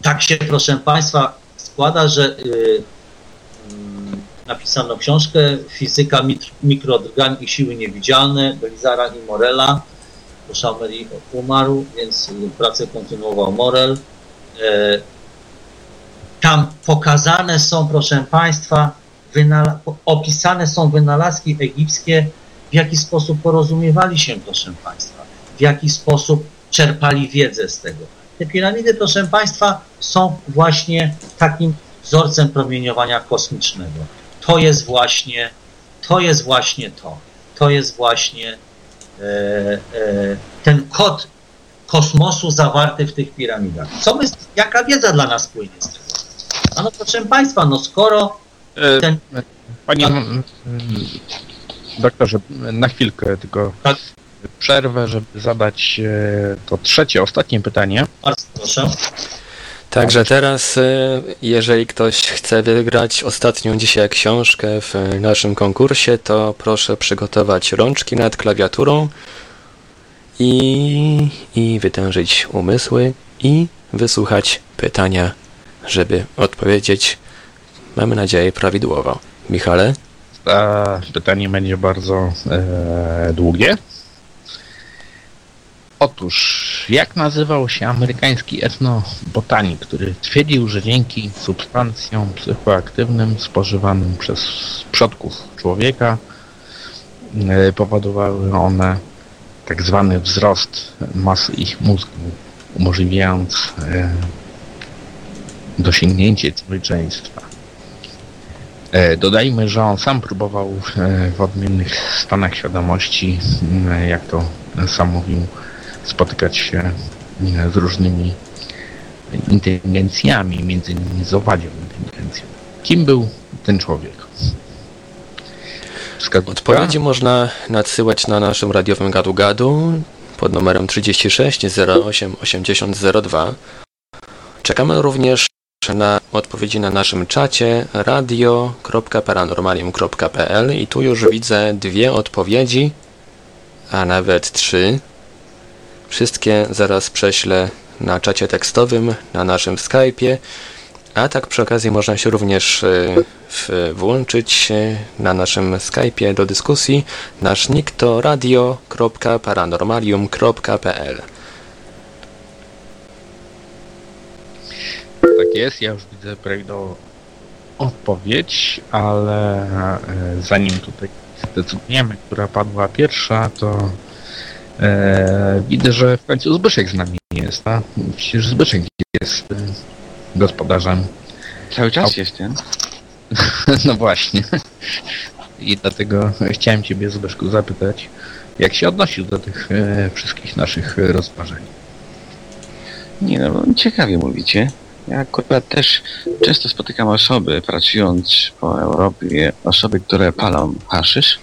Tak się, proszę Państwa, składa, że mm, napisano książkę Fizyka mikrodrgań i siły niewidzialne Belizara i Morela. Szameri umarł, więc pracę kontynuował Morel. E, tam pokazane są, proszę Państwa, opisane są wynalazki egipskie, w jaki sposób porozumiewali się, proszę Państwa, w jaki sposób czerpali wiedzę z tego. Te piramidy, proszę Państwa, są właśnie takim wzorcem promieniowania kosmicznego. To jest właśnie, to jest właśnie to. To jest właśnie e, e, ten kod kosmosu zawarty w tych piramidach. Co my, jaka wiedza dla nas płynie z tego? A no proszę Państwa, no skoro e, ten... Panie doktorze, na chwilkę tylko tak? przerwę, żeby zadać e, to trzecie, ostatnie pytanie. Bardzo proszę. Także teraz, e, jeżeli ktoś chce wygrać ostatnią dzisiaj książkę w naszym konkursie, to proszę przygotować rączki nad klawiaturą i, i wytężyć umysły i wysłuchać pytania żeby odpowiedzieć, mamy nadzieję, prawidłowo. Michale? A pytanie będzie bardzo e, długie. Otóż, jak nazywał się amerykański etnobotanik, który twierdził, że dzięki substancjom psychoaktywnym spożywanym przez przodków człowieka e, powodowały one tak zwany wzrost masy ich mózgu, umożliwiając e, dosięgnięcie człowieczeństwa. E, dodajmy, że on sam próbował w odmiennych stanach świadomości, jak to sam mówił, spotykać się z różnymi inteligencjami, między innymi z owadzią inteligencją. Kim był ten człowiek? Wskazówka? Odpowiedzi można nadsyłać na naszym radiowym gadu-gadu pod numerem 36 08 80 02. Czekamy również na odpowiedzi na naszym czacie radio.paranormalium.pl i tu już widzę dwie odpowiedzi, a nawet trzy. Wszystkie zaraz prześlę na czacie tekstowym na naszym Skype'ie, a tak przy okazji można się również e, w, włączyć na naszym Skype'ie do dyskusji. Nasz nick to radio.paranormalium.pl tak jest, ja już widzę projektową odpowiedź, ale e, zanim tutaj zdecydujemy, która padła pierwsza, to e, widzę, że w końcu Zbyszek z nami jest, a przecież Zbyszek jest e, gospodarzem. Cały czas A- jestem. No właśnie. I dlatego chciałem Ciebie, Zbyszku, zapytać, jak się odnosił do tych e, wszystkich naszych rozważań. Nie no, ciekawie mówicie. Ja akurat też często spotykam osoby, pracując po Europie, osoby, które palą haszysz,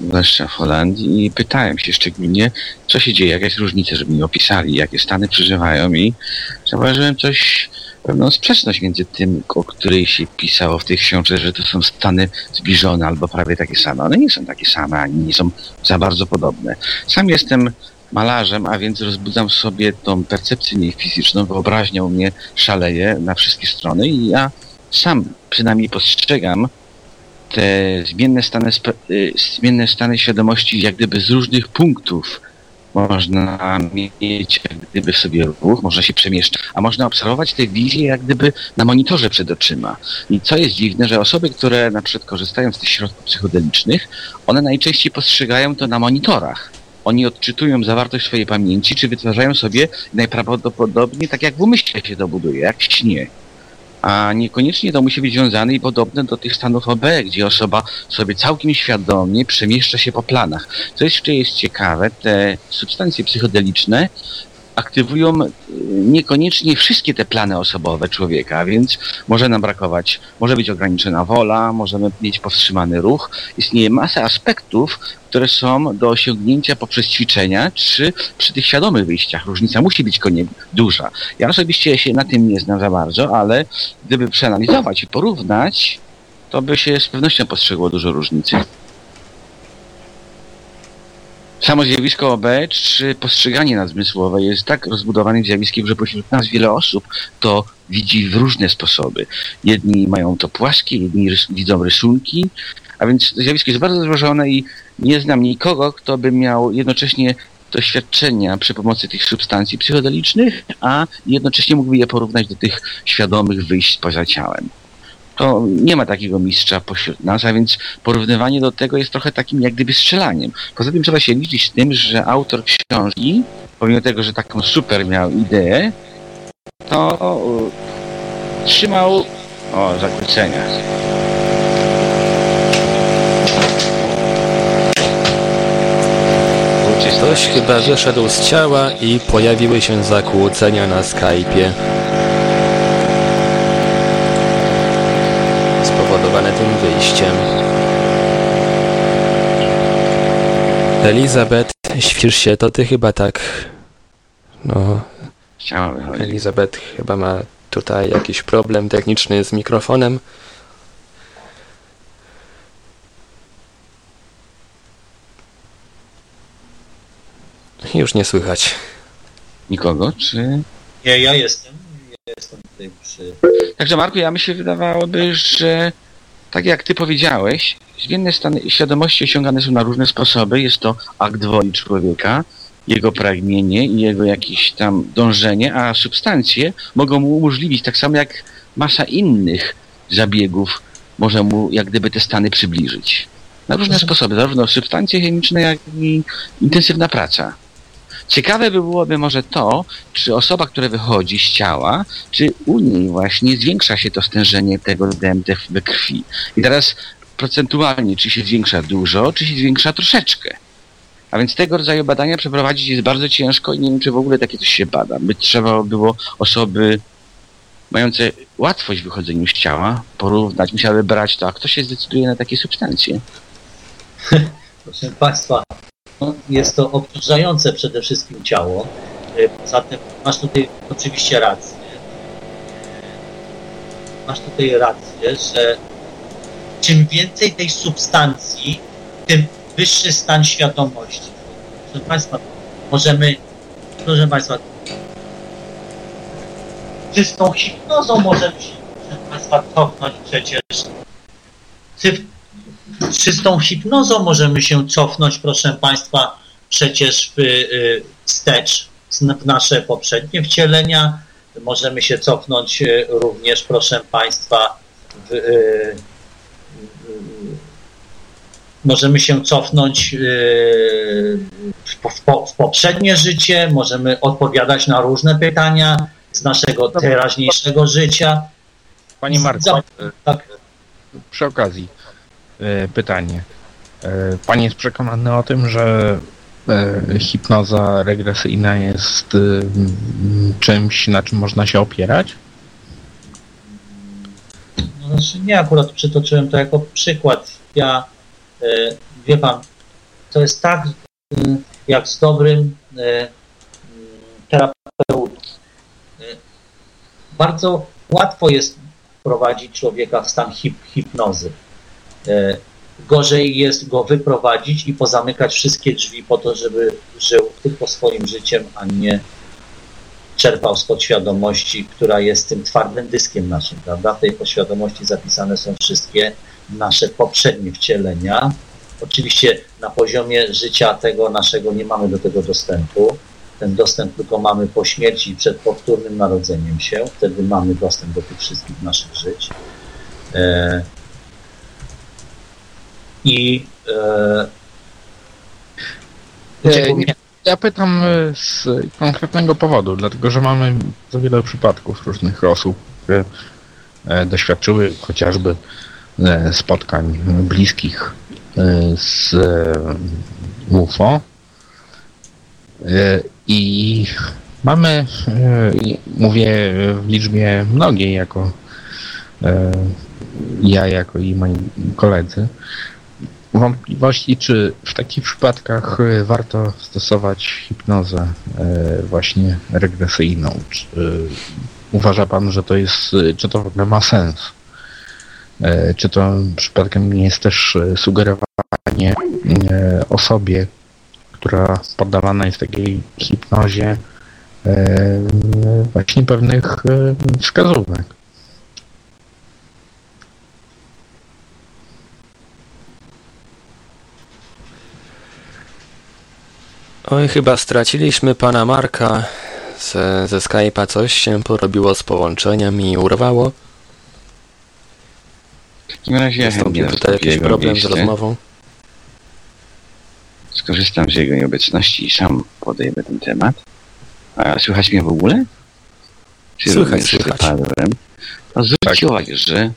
zwłaszcza w Holandii, i pytałem się szczególnie, co się dzieje, jaka jest różnica, żeby mi opisali, jakie stany przeżywają i zauważyłem coś, pewną sprzeczność między tym, o której się pisało w tych książkach, że to są stany zbliżone albo prawie takie same. One nie są takie same, ani nie są za bardzo podobne. Sam jestem malarzem, a więc rozbudzam sobie tą percepcję nie fizyczną, u mnie szaleje na wszystkie strony i ja sam przynajmniej postrzegam te zmienne stany, y, zmienne stany świadomości jak gdyby z różnych punktów można mieć jak gdyby w sobie ruch, można się przemieszczać, a można obserwować te wizje jak gdyby na monitorze przed oczyma. I co jest dziwne, że osoby, które na przykład korzystają z tych środków psychodelicznych, one najczęściej postrzegają to na monitorach. Oni odczytują zawartość swojej pamięci, czy wytwarzają sobie najprawdopodobniej tak jak w umyśle się to buduje, jak w śnie. A niekoniecznie to musi być związane i podobne do tych stanów OB, gdzie osoba sobie całkiem świadomie przemieszcza się po planach. Co jeszcze jest ciekawe, te substancje psychodeliczne aktywują y, niekoniecznie wszystkie te plany osobowe człowieka, więc może nam brakować, może być ograniczona wola, możemy mieć powstrzymany ruch. Istnieje masa aspektów, które są do osiągnięcia poprzez ćwiczenia, czy przy tych świadomych wyjściach. Różnica musi być duża. Ja osobiście się na tym nie znam za bardzo, ale gdyby przeanalizować i porównać, to by się z pewnością postrzegło dużo różnicy. Samo zjawisko OB, czy postrzeganie nadzmysłowe jest tak rozbudowanym zjawiskiem, że pośród nas wiele osób to widzi w różne sposoby. Jedni mają to płaskie, inni rys widzą rysunki, a więc zjawisko jest bardzo złożone i nie znam nikogo, kto by miał jednocześnie doświadczenia przy pomocy tych substancji psychodelicznych, a jednocześnie mógłby je porównać do tych świadomych wyjść poza ciałem. To nie ma takiego mistrza pośród nas, a więc porównywanie do tego jest trochę takim jak gdyby strzelaniem. Poza tym trzeba się liczyć z tym, że autor książki, pomimo tego, że taką super miał ideę, to trzymał o zakłócenia. Ktoś chyba wyszedł z ciała i pojawiły się zakłócenia na Skype'ie. Tym wyjściem. Elizabeth, świrz się, to ty chyba tak... No, Chciała wychodzić. Elizabeth chyba ma tutaj jakiś problem techniczny z mikrofonem. Już nie słychać. Nikogo, czy... Nie, ja jestem. Ja jestem tutaj przy. Także Marku, ja mi się wydawałoby, że tak jak ty powiedziałeś, zmienne stany świadomości osiągane są na różne sposoby. Jest to akt woli człowieka, jego pragnienie i jego jakieś tam dążenie, a substancje mogą mu umożliwić, tak samo jak masa innych zabiegów, może mu jak gdyby te stany przybliżyć. Na różne sposoby, zarówno substancje chemiczne, jak i intensywna praca. Ciekawe by byłoby może to, czy osoba, która wychodzi z ciała, czy u niej właśnie zwiększa się to stężenie tego DMT we krwi. I teraz procentualnie, czy się zwiększa dużo, czy się zwiększa troszeczkę. A więc tego rodzaju badania przeprowadzić jest bardzo ciężko i nie wiem, czy w ogóle takie coś się bada. By trzeba było osoby mające łatwość w wychodzeniu z ciała porównać, musiały brać to, a kto się zdecyduje na takie substancje. Proszę Państwa, jest to obciążające przede wszystkim ciało. Y, Poza tym masz tutaj oczywiście rację. Masz tutaj rację, że czym więcej tej substancji, tym wyższy stan świadomości. Proszę Państwa, możemy, proszę Państwa, czystą hipnozą możemy się, proszę Państwa, cofnąć przecież. Czystą hipnozą możemy się cofnąć, proszę Państwa, przecież y, wstecz w nasze poprzednie wcielenia, Możemy się cofnąć e, również, proszę Państwa, w, e, możemy się cofnąć w, poprzednie życie, możemy odpowiadać na różne pytania z naszego teraźniejszego życia. Panie Marku, Za- tak. przy okazji pytanie. E, Pan jest przekonany o tym, że e, hipnoza regresyjna jest e, czymś, na czym można się opierać? No, znaczy nie, akurat przytoczyłem to jako przykład. Ja, e, wie pan, to jest tak, e, jak z dobrym e, terapeutą. E, bardzo łatwo jest wprowadzić człowieka w stan hip, hipnozy. E, gorzej jest go wyprowadzić i pozamykać wszystkie drzwi po to, żeby żył tylko swoim życiem, a nie czerpał z podświadomości, która jest tym twardym dyskiem naszym, prawda? W tej podświadomości zapisane są wszystkie nasze poprzednie wcielenia. Oczywiście na poziomie życia tego naszego nie mamy do tego dostępu. Ten dostęp tylko mamy po śmierci i przed powtórnym narodzeniem się. Wtedy mamy dostęp do tych wszystkich naszych żyć. E, I e, nie. Ja pytam e, z konkretnego powodu, dlatego że mamy za wiele przypadków różnych osób, które e, doświadczyły chociażby e, spotkań bliskich z UFO. I mamy, mówię w liczbie mnogiej, jako ja, jako i moi koledzy, wątpliwości, czy w takich przypadkach e, warto stosować hipnozę e, właśnie regresyjną. Czy e, uważa Pan, że to jest, czy to w ogóle ma sens? Czy to przypadkiem nie jest też sugerowanie osobie, która poddawana jest takiej hipnozie właśnie pewnych wskazówek? Oj, chyba straciliśmy pana Marka. Ze, ze Skype'a coś się porobiło z połączeniem i urwało. W takim razie ja chętnie Wystąpił tutaj jakiś problem z miejsce. rozmową. Skorzystam z jego nieobecności i sam podejmę ten temat. A słychać mnie w ogóle? Czy Słychać, słychać. To zwróćcie uwagę, że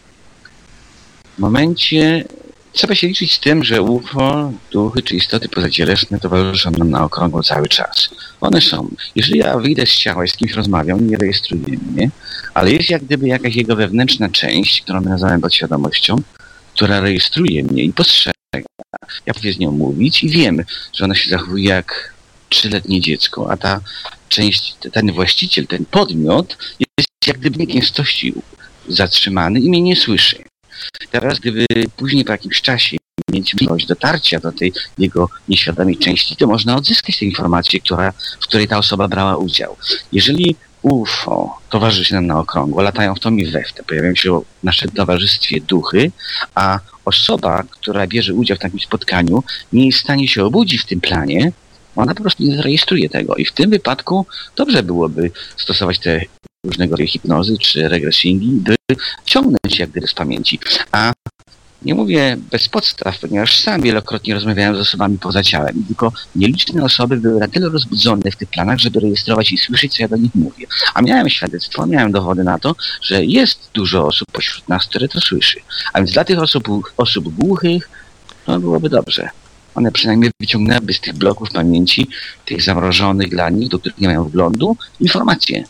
w momencie trzeba się liczyć z tym, że UFO, duchy czy istoty pozacielesne towarzyszą nam na okrągło cały czas. One są. Jeżeli ja wyjdę z ciała i z kimś rozmawiam, nie rejestruje mnie, ale jest jak gdyby jakaś jego wewnętrzna część, którą my nazywamy podświadomością, która rejestruje mnie i postrzega. Ja potrafię z nią mówić i wiem, że ona się zachowuje jak trzyletnie dziecko, a ta część, ten właściciel, ten podmiot jest jak gdyby w gęstości zatrzymany i mnie nie słyszy. Teraz, gdyby później po jakimś czasie mieć możliwość dotarcia do tej jego nieświadomej części, to można odzyskać tę informację, która, w której ta osoba brała udział. Jeżeli UFO towarzyszy nam na okrągło, latają w tom i we w te, pojawiają się w naszym towarzystwie duchy, a osoba, która bierze udział w takim spotkaniu, nie jest w stanie się obudzić w tym planie, ona po prostu nie zarejestruje tego. I w tym wypadku dobrze byłoby stosować te różnego rodzaju hipnozy czy regresingi, by ciągnąć jak gdyby z pamięci. A nie mówię bez podstaw, ponieważ sam wielokrotnie rozmawiałem z osobami poza ciałem. Tylko nieliczne osoby były na tyle rozbudzone w tych planach, żeby rejestrować i słyszeć, co ja do nich mówię. A miałem świadectwo, miałem dowody na to, że jest dużo osób pośród nas, które to słyszy. A więc dla tych osób, osób głuchych, no byłoby dobrze. One przynajmniej wyciągnęłyby z tych bloków pamięci, tych zamrożonych dla nich, do których nie mają wglądu, informacje.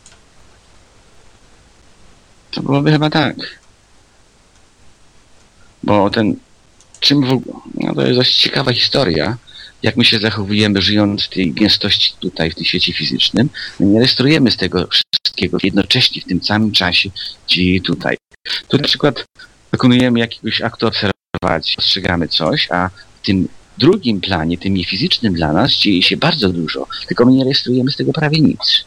To byłoby chyba tak. Bo ten, czym w ogóle, no to jest dość ciekawa historia, jak my się zachowujemy żyjąc w tej gęstości tutaj, w tym świecie fizycznym. My nie rejestrujemy z tego wszystkiego jednocześnie w tym samym czasie dzieje tutaj. Tu na przykład dokonujemy jakiegoś aktu obserwacji, postrzegamy coś, a w tym drugim planie, tym niefizycznym dla nas, dzieje się bardzo dużo, tylko my nie rejestrujemy z tego prawie nic.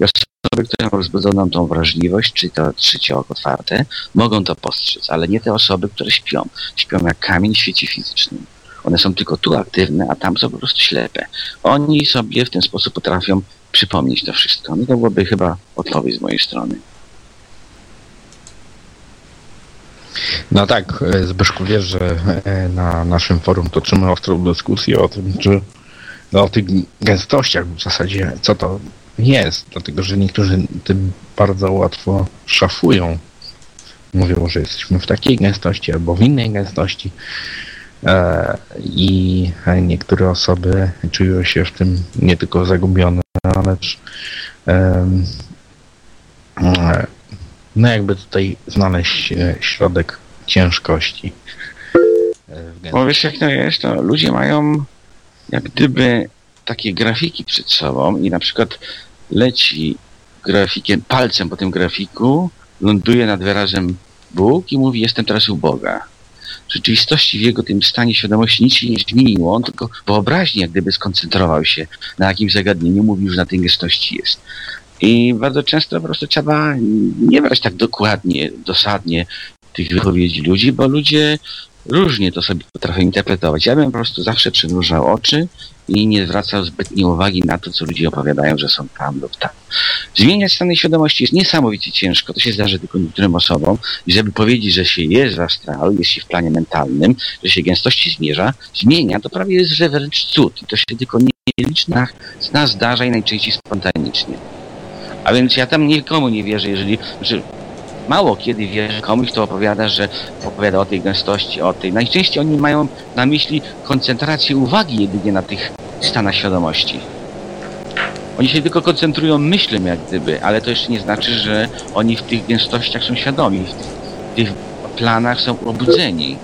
I osoby, które mają rozbudzoną tą wrażliwość, czy to trzecie oko otwarte, mogą to postrzec, ale nie te osoby, które śpią. Śpią jak kamień w świecie fizycznym. One są tylko tu aktywne, a tam są po prostu ślepe. Oni sobie w ten sposób potrafią przypomnieć to wszystko. No to byłoby chyba odpowiedź z mojej strony. No tak, e, Zbyszku, wiesz, że e, na naszym forum toczymy ostrą dyskusję o tym, czy no, o tych gęstościach w zasadzie, co to jest, dlatego że niektórzy tym bardzo łatwo szafują. Mówią, że jesteśmy w takiej gęstości albo w innej gęstości. E, I niektóre osoby czują się w tym nie tylko zagubione, ale też no jakby tutaj znaleźć środek ciężkości. Bo wiesz jak to jest, to ludzie mają jak gdyby takie grafiki przed sobą i na przykład leci grafikiem, palcem po tym grafiku, ląduje nad wyrazem Bóg i mówi jestem teraz u Boga. W rzeczywistości w jego tym stanie świadomości nic się nie zmieniło, on tylko wyobraźnie jak gdyby skoncentrował się na jakimś zagadnieniu, mówił, że na tej gęstości jest. I bardzo często po prostu trzeba nie brać tak dokładnie, dosadnie tych wypowiedzi ludzi, bo ludzie różnie to sobie potrafią interpretować. Ja bym po prostu zawsze przymrużał oczy i nie zwracał zbytniej uwagi na to, co ludzie opowiadają, że są tam lub tam. Zmieniać stany świadomości jest niesamowicie ciężko, to się zdarzy tylko niektórym osobom i żeby powiedzieć, że się jest w astralu, jest się w planie mentalnym, że się gęstości zmierza, zmienia, to prawie jest, że wręcz cud i to się tylko nielicznych z nas zdarza i najczęściej spontanicznie. A więc ja tam nikomu nie wierzę, jeżeli, że mało kiedy wierzę komuś, kto opowiada, że opowiada o tej gęstości, o tej. Najczęściej oni mają na myśli koncentrację uwagi jedynie na tych stanach świadomości. Oni się tylko koncentrują myślą jak gdyby, ale to jeszcze nie znaczy, że oni w tych gęstościach są świadomi, w tych, w tych planach są obudzeni.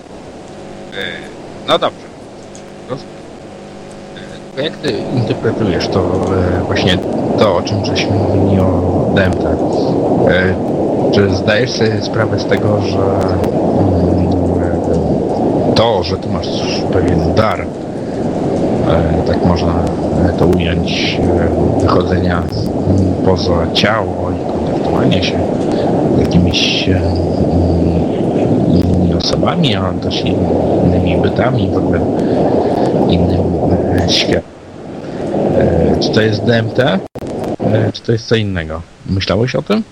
No dobrze. Jak ty interpretujesz to e, właśnie to, o czym żeśmy mówili o DMT? E, czy zdajesz sobie sprawę z tego, że mm, to, że ty masz pewien dar, e, tak można to ująć, wychodzenia poza ciało i kontaktowania się z jakimiś innymi osobami, a też innymi bytami, w ogóle innym światem. Czy to jest DMT? Czy to jest co innego? Myślałeś o tym?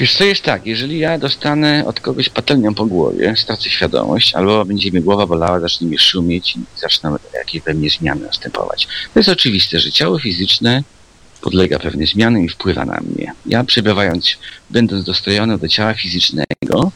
Wiesz jest tak, jeżeli ja dostanę od kogoś patelnią po głowie, stracę świadomość, albo będzie mi głowa bolała, zacznie mi szumieć i zaczną jakieś pewnie zmiany następować. To jest oczywiste, że ciało fizyczne podlega pewnym zmianom i wpływa na mnie. Ja przebywając, będąc dostrojony do ciała fizycznego,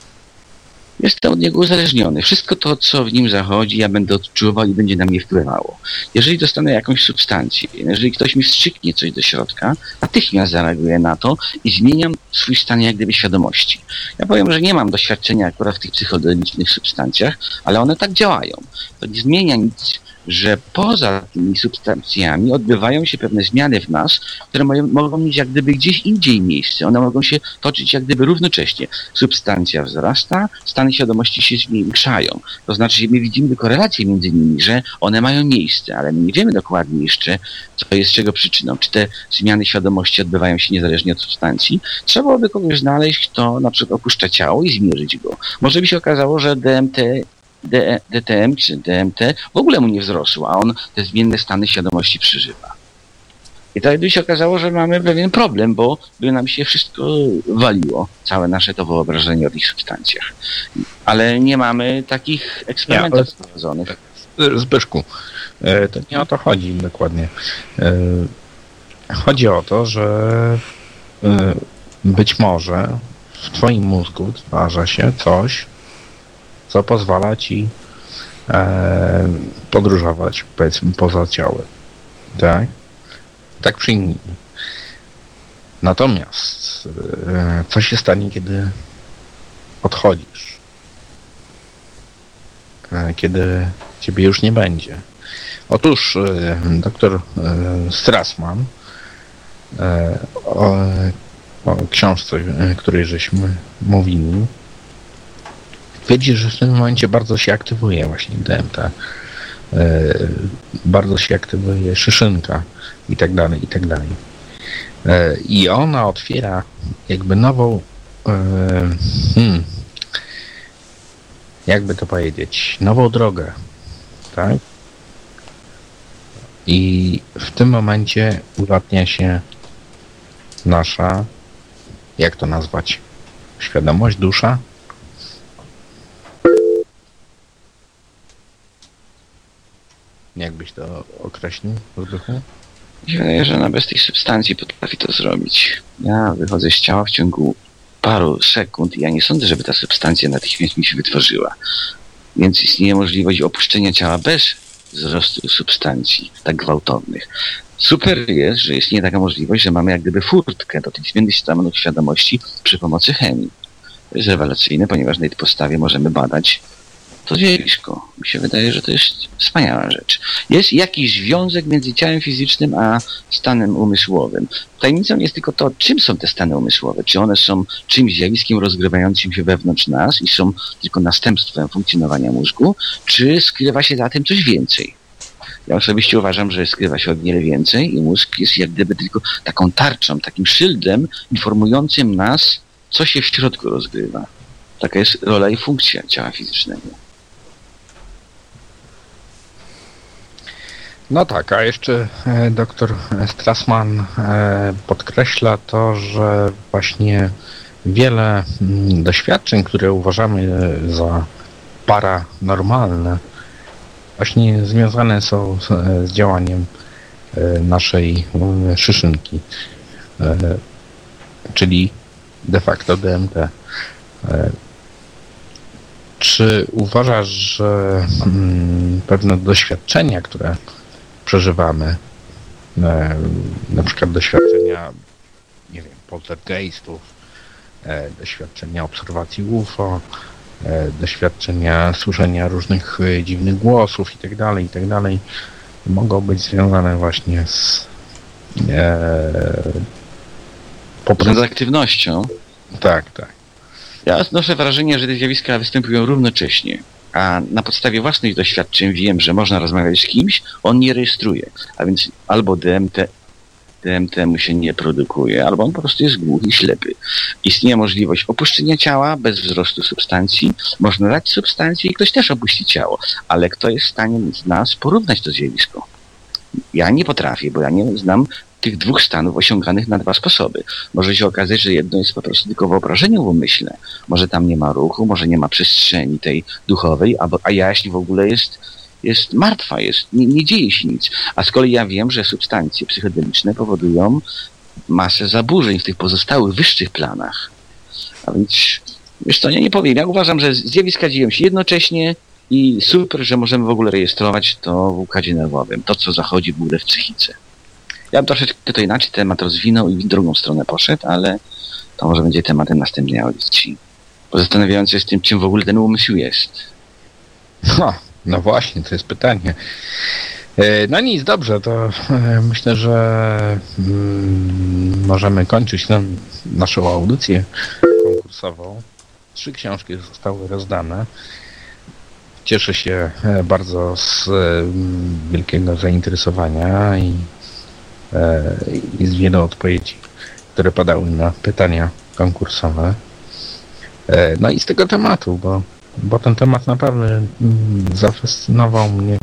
Jestem od niego uzależniony. Wszystko to, co w nim zachodzi, ja będę odczuwał i będzie na mnie wpływało. Jeżeli dostanę jakąś substancję, jeżeli ktoś mi wstrzyknie coś do środka, natychmiast zareaguję na to i zmieniam swój stan jak gdyby świadomości. Ja powiem, że nie mam doświadczenia akurat w tych psychodelicznych substancjach, ale one tak działają. To nie zmienia nic że poza tymi substancjami odbywają się pewne zmiany w nas, które mają, mogą mieć jak gdyby gdzieś indziej miejsce. One mogą się toczyć jak gdyby równocześnie. Substancja wzrasta, stany świadomości się zwiększają. To znaczy, że my widzimy korelację między nimi, że one mają miejsce, ale my nie wiemy dokładnie jeszcze, co jest czego przyczyną. Czy te zmiany świadomości odbywają się niezależnie od substancji? Trzeba by kogoś znaleźć, kto na przykład opuszcza ciało i zmierzyć go. Może by się okazało, że DMT DTM czy DMT w ogóle mu nie wzrosło, a on te zmienne stany świadomości przeżywa. I tak by się okazało, że mamy pewien problem, bo by nam się wszystko waliło, całe nasze to wyobrażenie o tych substancjach. Ale nie mamy takich eksperymentów ja, prowadzonych. Zbyszku, e, to nie o to chodzi dokładnie. E, chodzi o to, że e, być może w twoim mózgu stwarza się coś, co pozwala ci e, podróżować, powiedzmy, poza ciałem. Tak? Tak przyjmijmy. Natomiast e, co się stanie, kiedy odchodzisz? E, kiedy ciebie już nie będzie? Otóż e, doktor e, Strassman e, o, o książce, której żeśmy mówili, twierdzi, że w tym momencie bardzo się aktywuje właśnie DMT. E, bardzo się aktywuje szyszynka i tak dalej, i tak dalej. E, I ona otwiera jakby nową e, hmm, jakby to powiedzieć, nową drogę, tak? I w tym momencie ulatnia się nasza, jak to nazwać, świadomość, dusza. Jakbyś to określił, się wydaje, że ona bez tej substancji potrafi to zrobić. Ja wychodzę z ciała w ciągu paru sekund i ja nie sądzę, żeby ta substancja natychmiast mi się wytworzyła. Więc istnieje możliwość opuszczenia ciała bez wzrostu substancji tak gwałtownych. Super jest, że istnieje taka możliwość, że mamy jak gdyby furtkę do tych zmiennych stanów świadomości przy pomocy chemii. To jest rewelacyjne, ponieważ na tej podstawie możemy badać to zjawisko. Mi się wydaje, że to jest wspaniała rzecz. Jest jakiś związek między ciałem fizycznym a stanem umysłowym. Tajemnicą jest tylko to, czym są te stany umysłowe. Czy one są czymś zjawiskiem rozgrywającym się wewnątrz nas i są tylko następstwem funkcjonowania mózgu, czy skrywa się za tym coś więcej. Ja osobiście uważam, że skrywa się o wiele więcej i mózg jest jak gdyby tylko taką tarczą, takim szyldem informującym nas, co się w środku rozgrywa. Taka jest rola i funkcja ciała fizycznego. No tak, a jeszcze e, doktor Strassman e, podkreśla to, że właśnie wiele mm, doświadczeń, które uważamy za paranormalne, właśnie związane są z, działaniem e, naszej e, szyszynki, e, czyli de facto DMT. E, Czy uważasz, że mm, pewne doświadczenia, które przeżywamy, e, na przykład doświadczenia, nie wiem, poltergeistów, e, doświadczenia obserwacji UFO, e, doświadczenia słyszenia różnych e, dziwnych głosów i tak dalej, i tak mogą być związane właśnie z e, po Z aktywnością tak, tak. Ja odnoszę wrażenie, że te zjawiska występują równocześnie. A na podstawie własnych doświadczeń wiem, że można rozmawiać z kimś, on nie rejestruje. A więc albo DMT, DMT mu się nie produkuje, albo on po prostu jest głuchy ślepy. Istnieje możliwość opuszczenia ciała bez wzrostu substancji. Można dać substancję i ktoś też opuści ciało. Ale kto jest w stanie z nas porównać to zjawisko? Ja nie potrafię, bo ja nie znam tych dwóch stanów osiąganych na dwa sposoby. Może się okazać, że jedno jest po prostu tylko wyobrażeniem w umyśle. Może tam nie ma ruchu, może nie ma przestrzeni tej duchowej, a, a w ogóle jest, jest martwa, jest, nie, nie dzieje się nic. A z kolei ja wiem, że substancje psychodeliczne powodują masę zaburzeń w tych pozostałych, wyższych planach. A więc, wiesz co, ja nie powiem. Ja uważam, że zjawiska dzieją się jednocześnie i super, że możemy w ogóle rejestrować to w układzie nerwowym, to co zachodzi w ogóle w psychice. Ja bym troszeczkę to inaczej temat rozwinął i w drugą stronę poszedł, ale to może będzie tematem następnej audycji. Bo zastanawiając się z tym, czym w ogóle ten umysł jest. No, właśnie, to jest pytanie. E, No nic, dobrze, to e, myślę, że mm, możemy kończyć naszą audycję konkursową. Trzy książki zostały rozdane. Cieszę się e, bardzo z wielkiego zainteresowania i, e, i z wielu odpowiedzi, które padały na pytania konkursowe. E, No i z tego tematu, bo, bo ten temat naprawdę mm, zafascynował mnie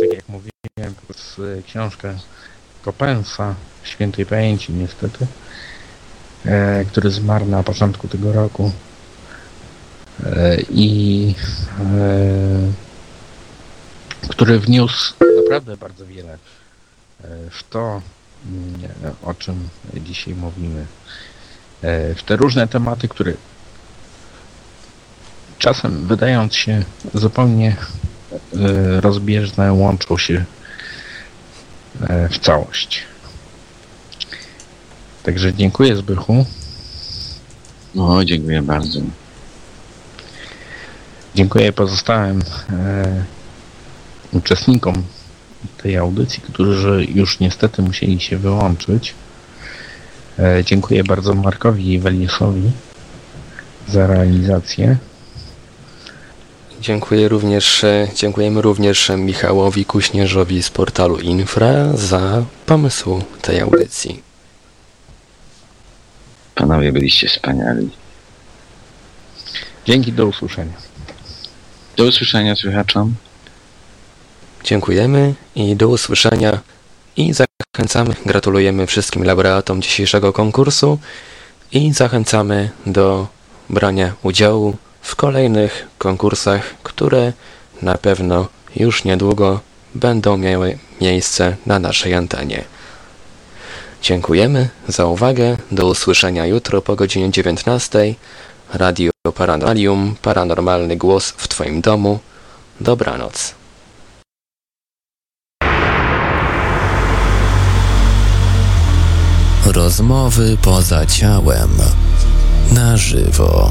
tak jak mówiłem, przez książkę Kopensa, świętej pamięci niestety, e, który zmarł na początku tego roku. E, I który wniósł naprawdę bardzo wiele to, mm, o czym dzisiaj mówimy. E, W te różne tematy, które czasem wydając się zupełnie e, rozbieżne łączą się e, w całość. Także dziękuję Zbychu. No, dziękuję bardzo. Dziękuję pozostałym e, uczestnikom tej audycji, którzy już niestety musieli się wyłączyć. E, dziękuję bardzo Markowi i Weliusowi za realizację. Dziękuję również, e, dziękujemy również Michałowi Kuśnierzowi z portalu Infra za pomysł tej audycji. Panowie byliście wspaniali. Dzięki, do usłyszenia. Do usłyszenia słuchaczom. Dziękujemy i do usłyszenia i zachęcamy, gratulujemy wszystkim laureatom dzisiejszego konkursu i zachęcamy do brania udziału w kolejnych konkursach, które na pewno już niedługo będą miały miejsce na naszej antenie. Dziękujemy za uwagę. Do usłyszenia jutro po godzinie 19. Radio Paranormalium, paranormalny głos w Twoim domu. Dobranoc. Rozmowy poza ciałem. Na żywo.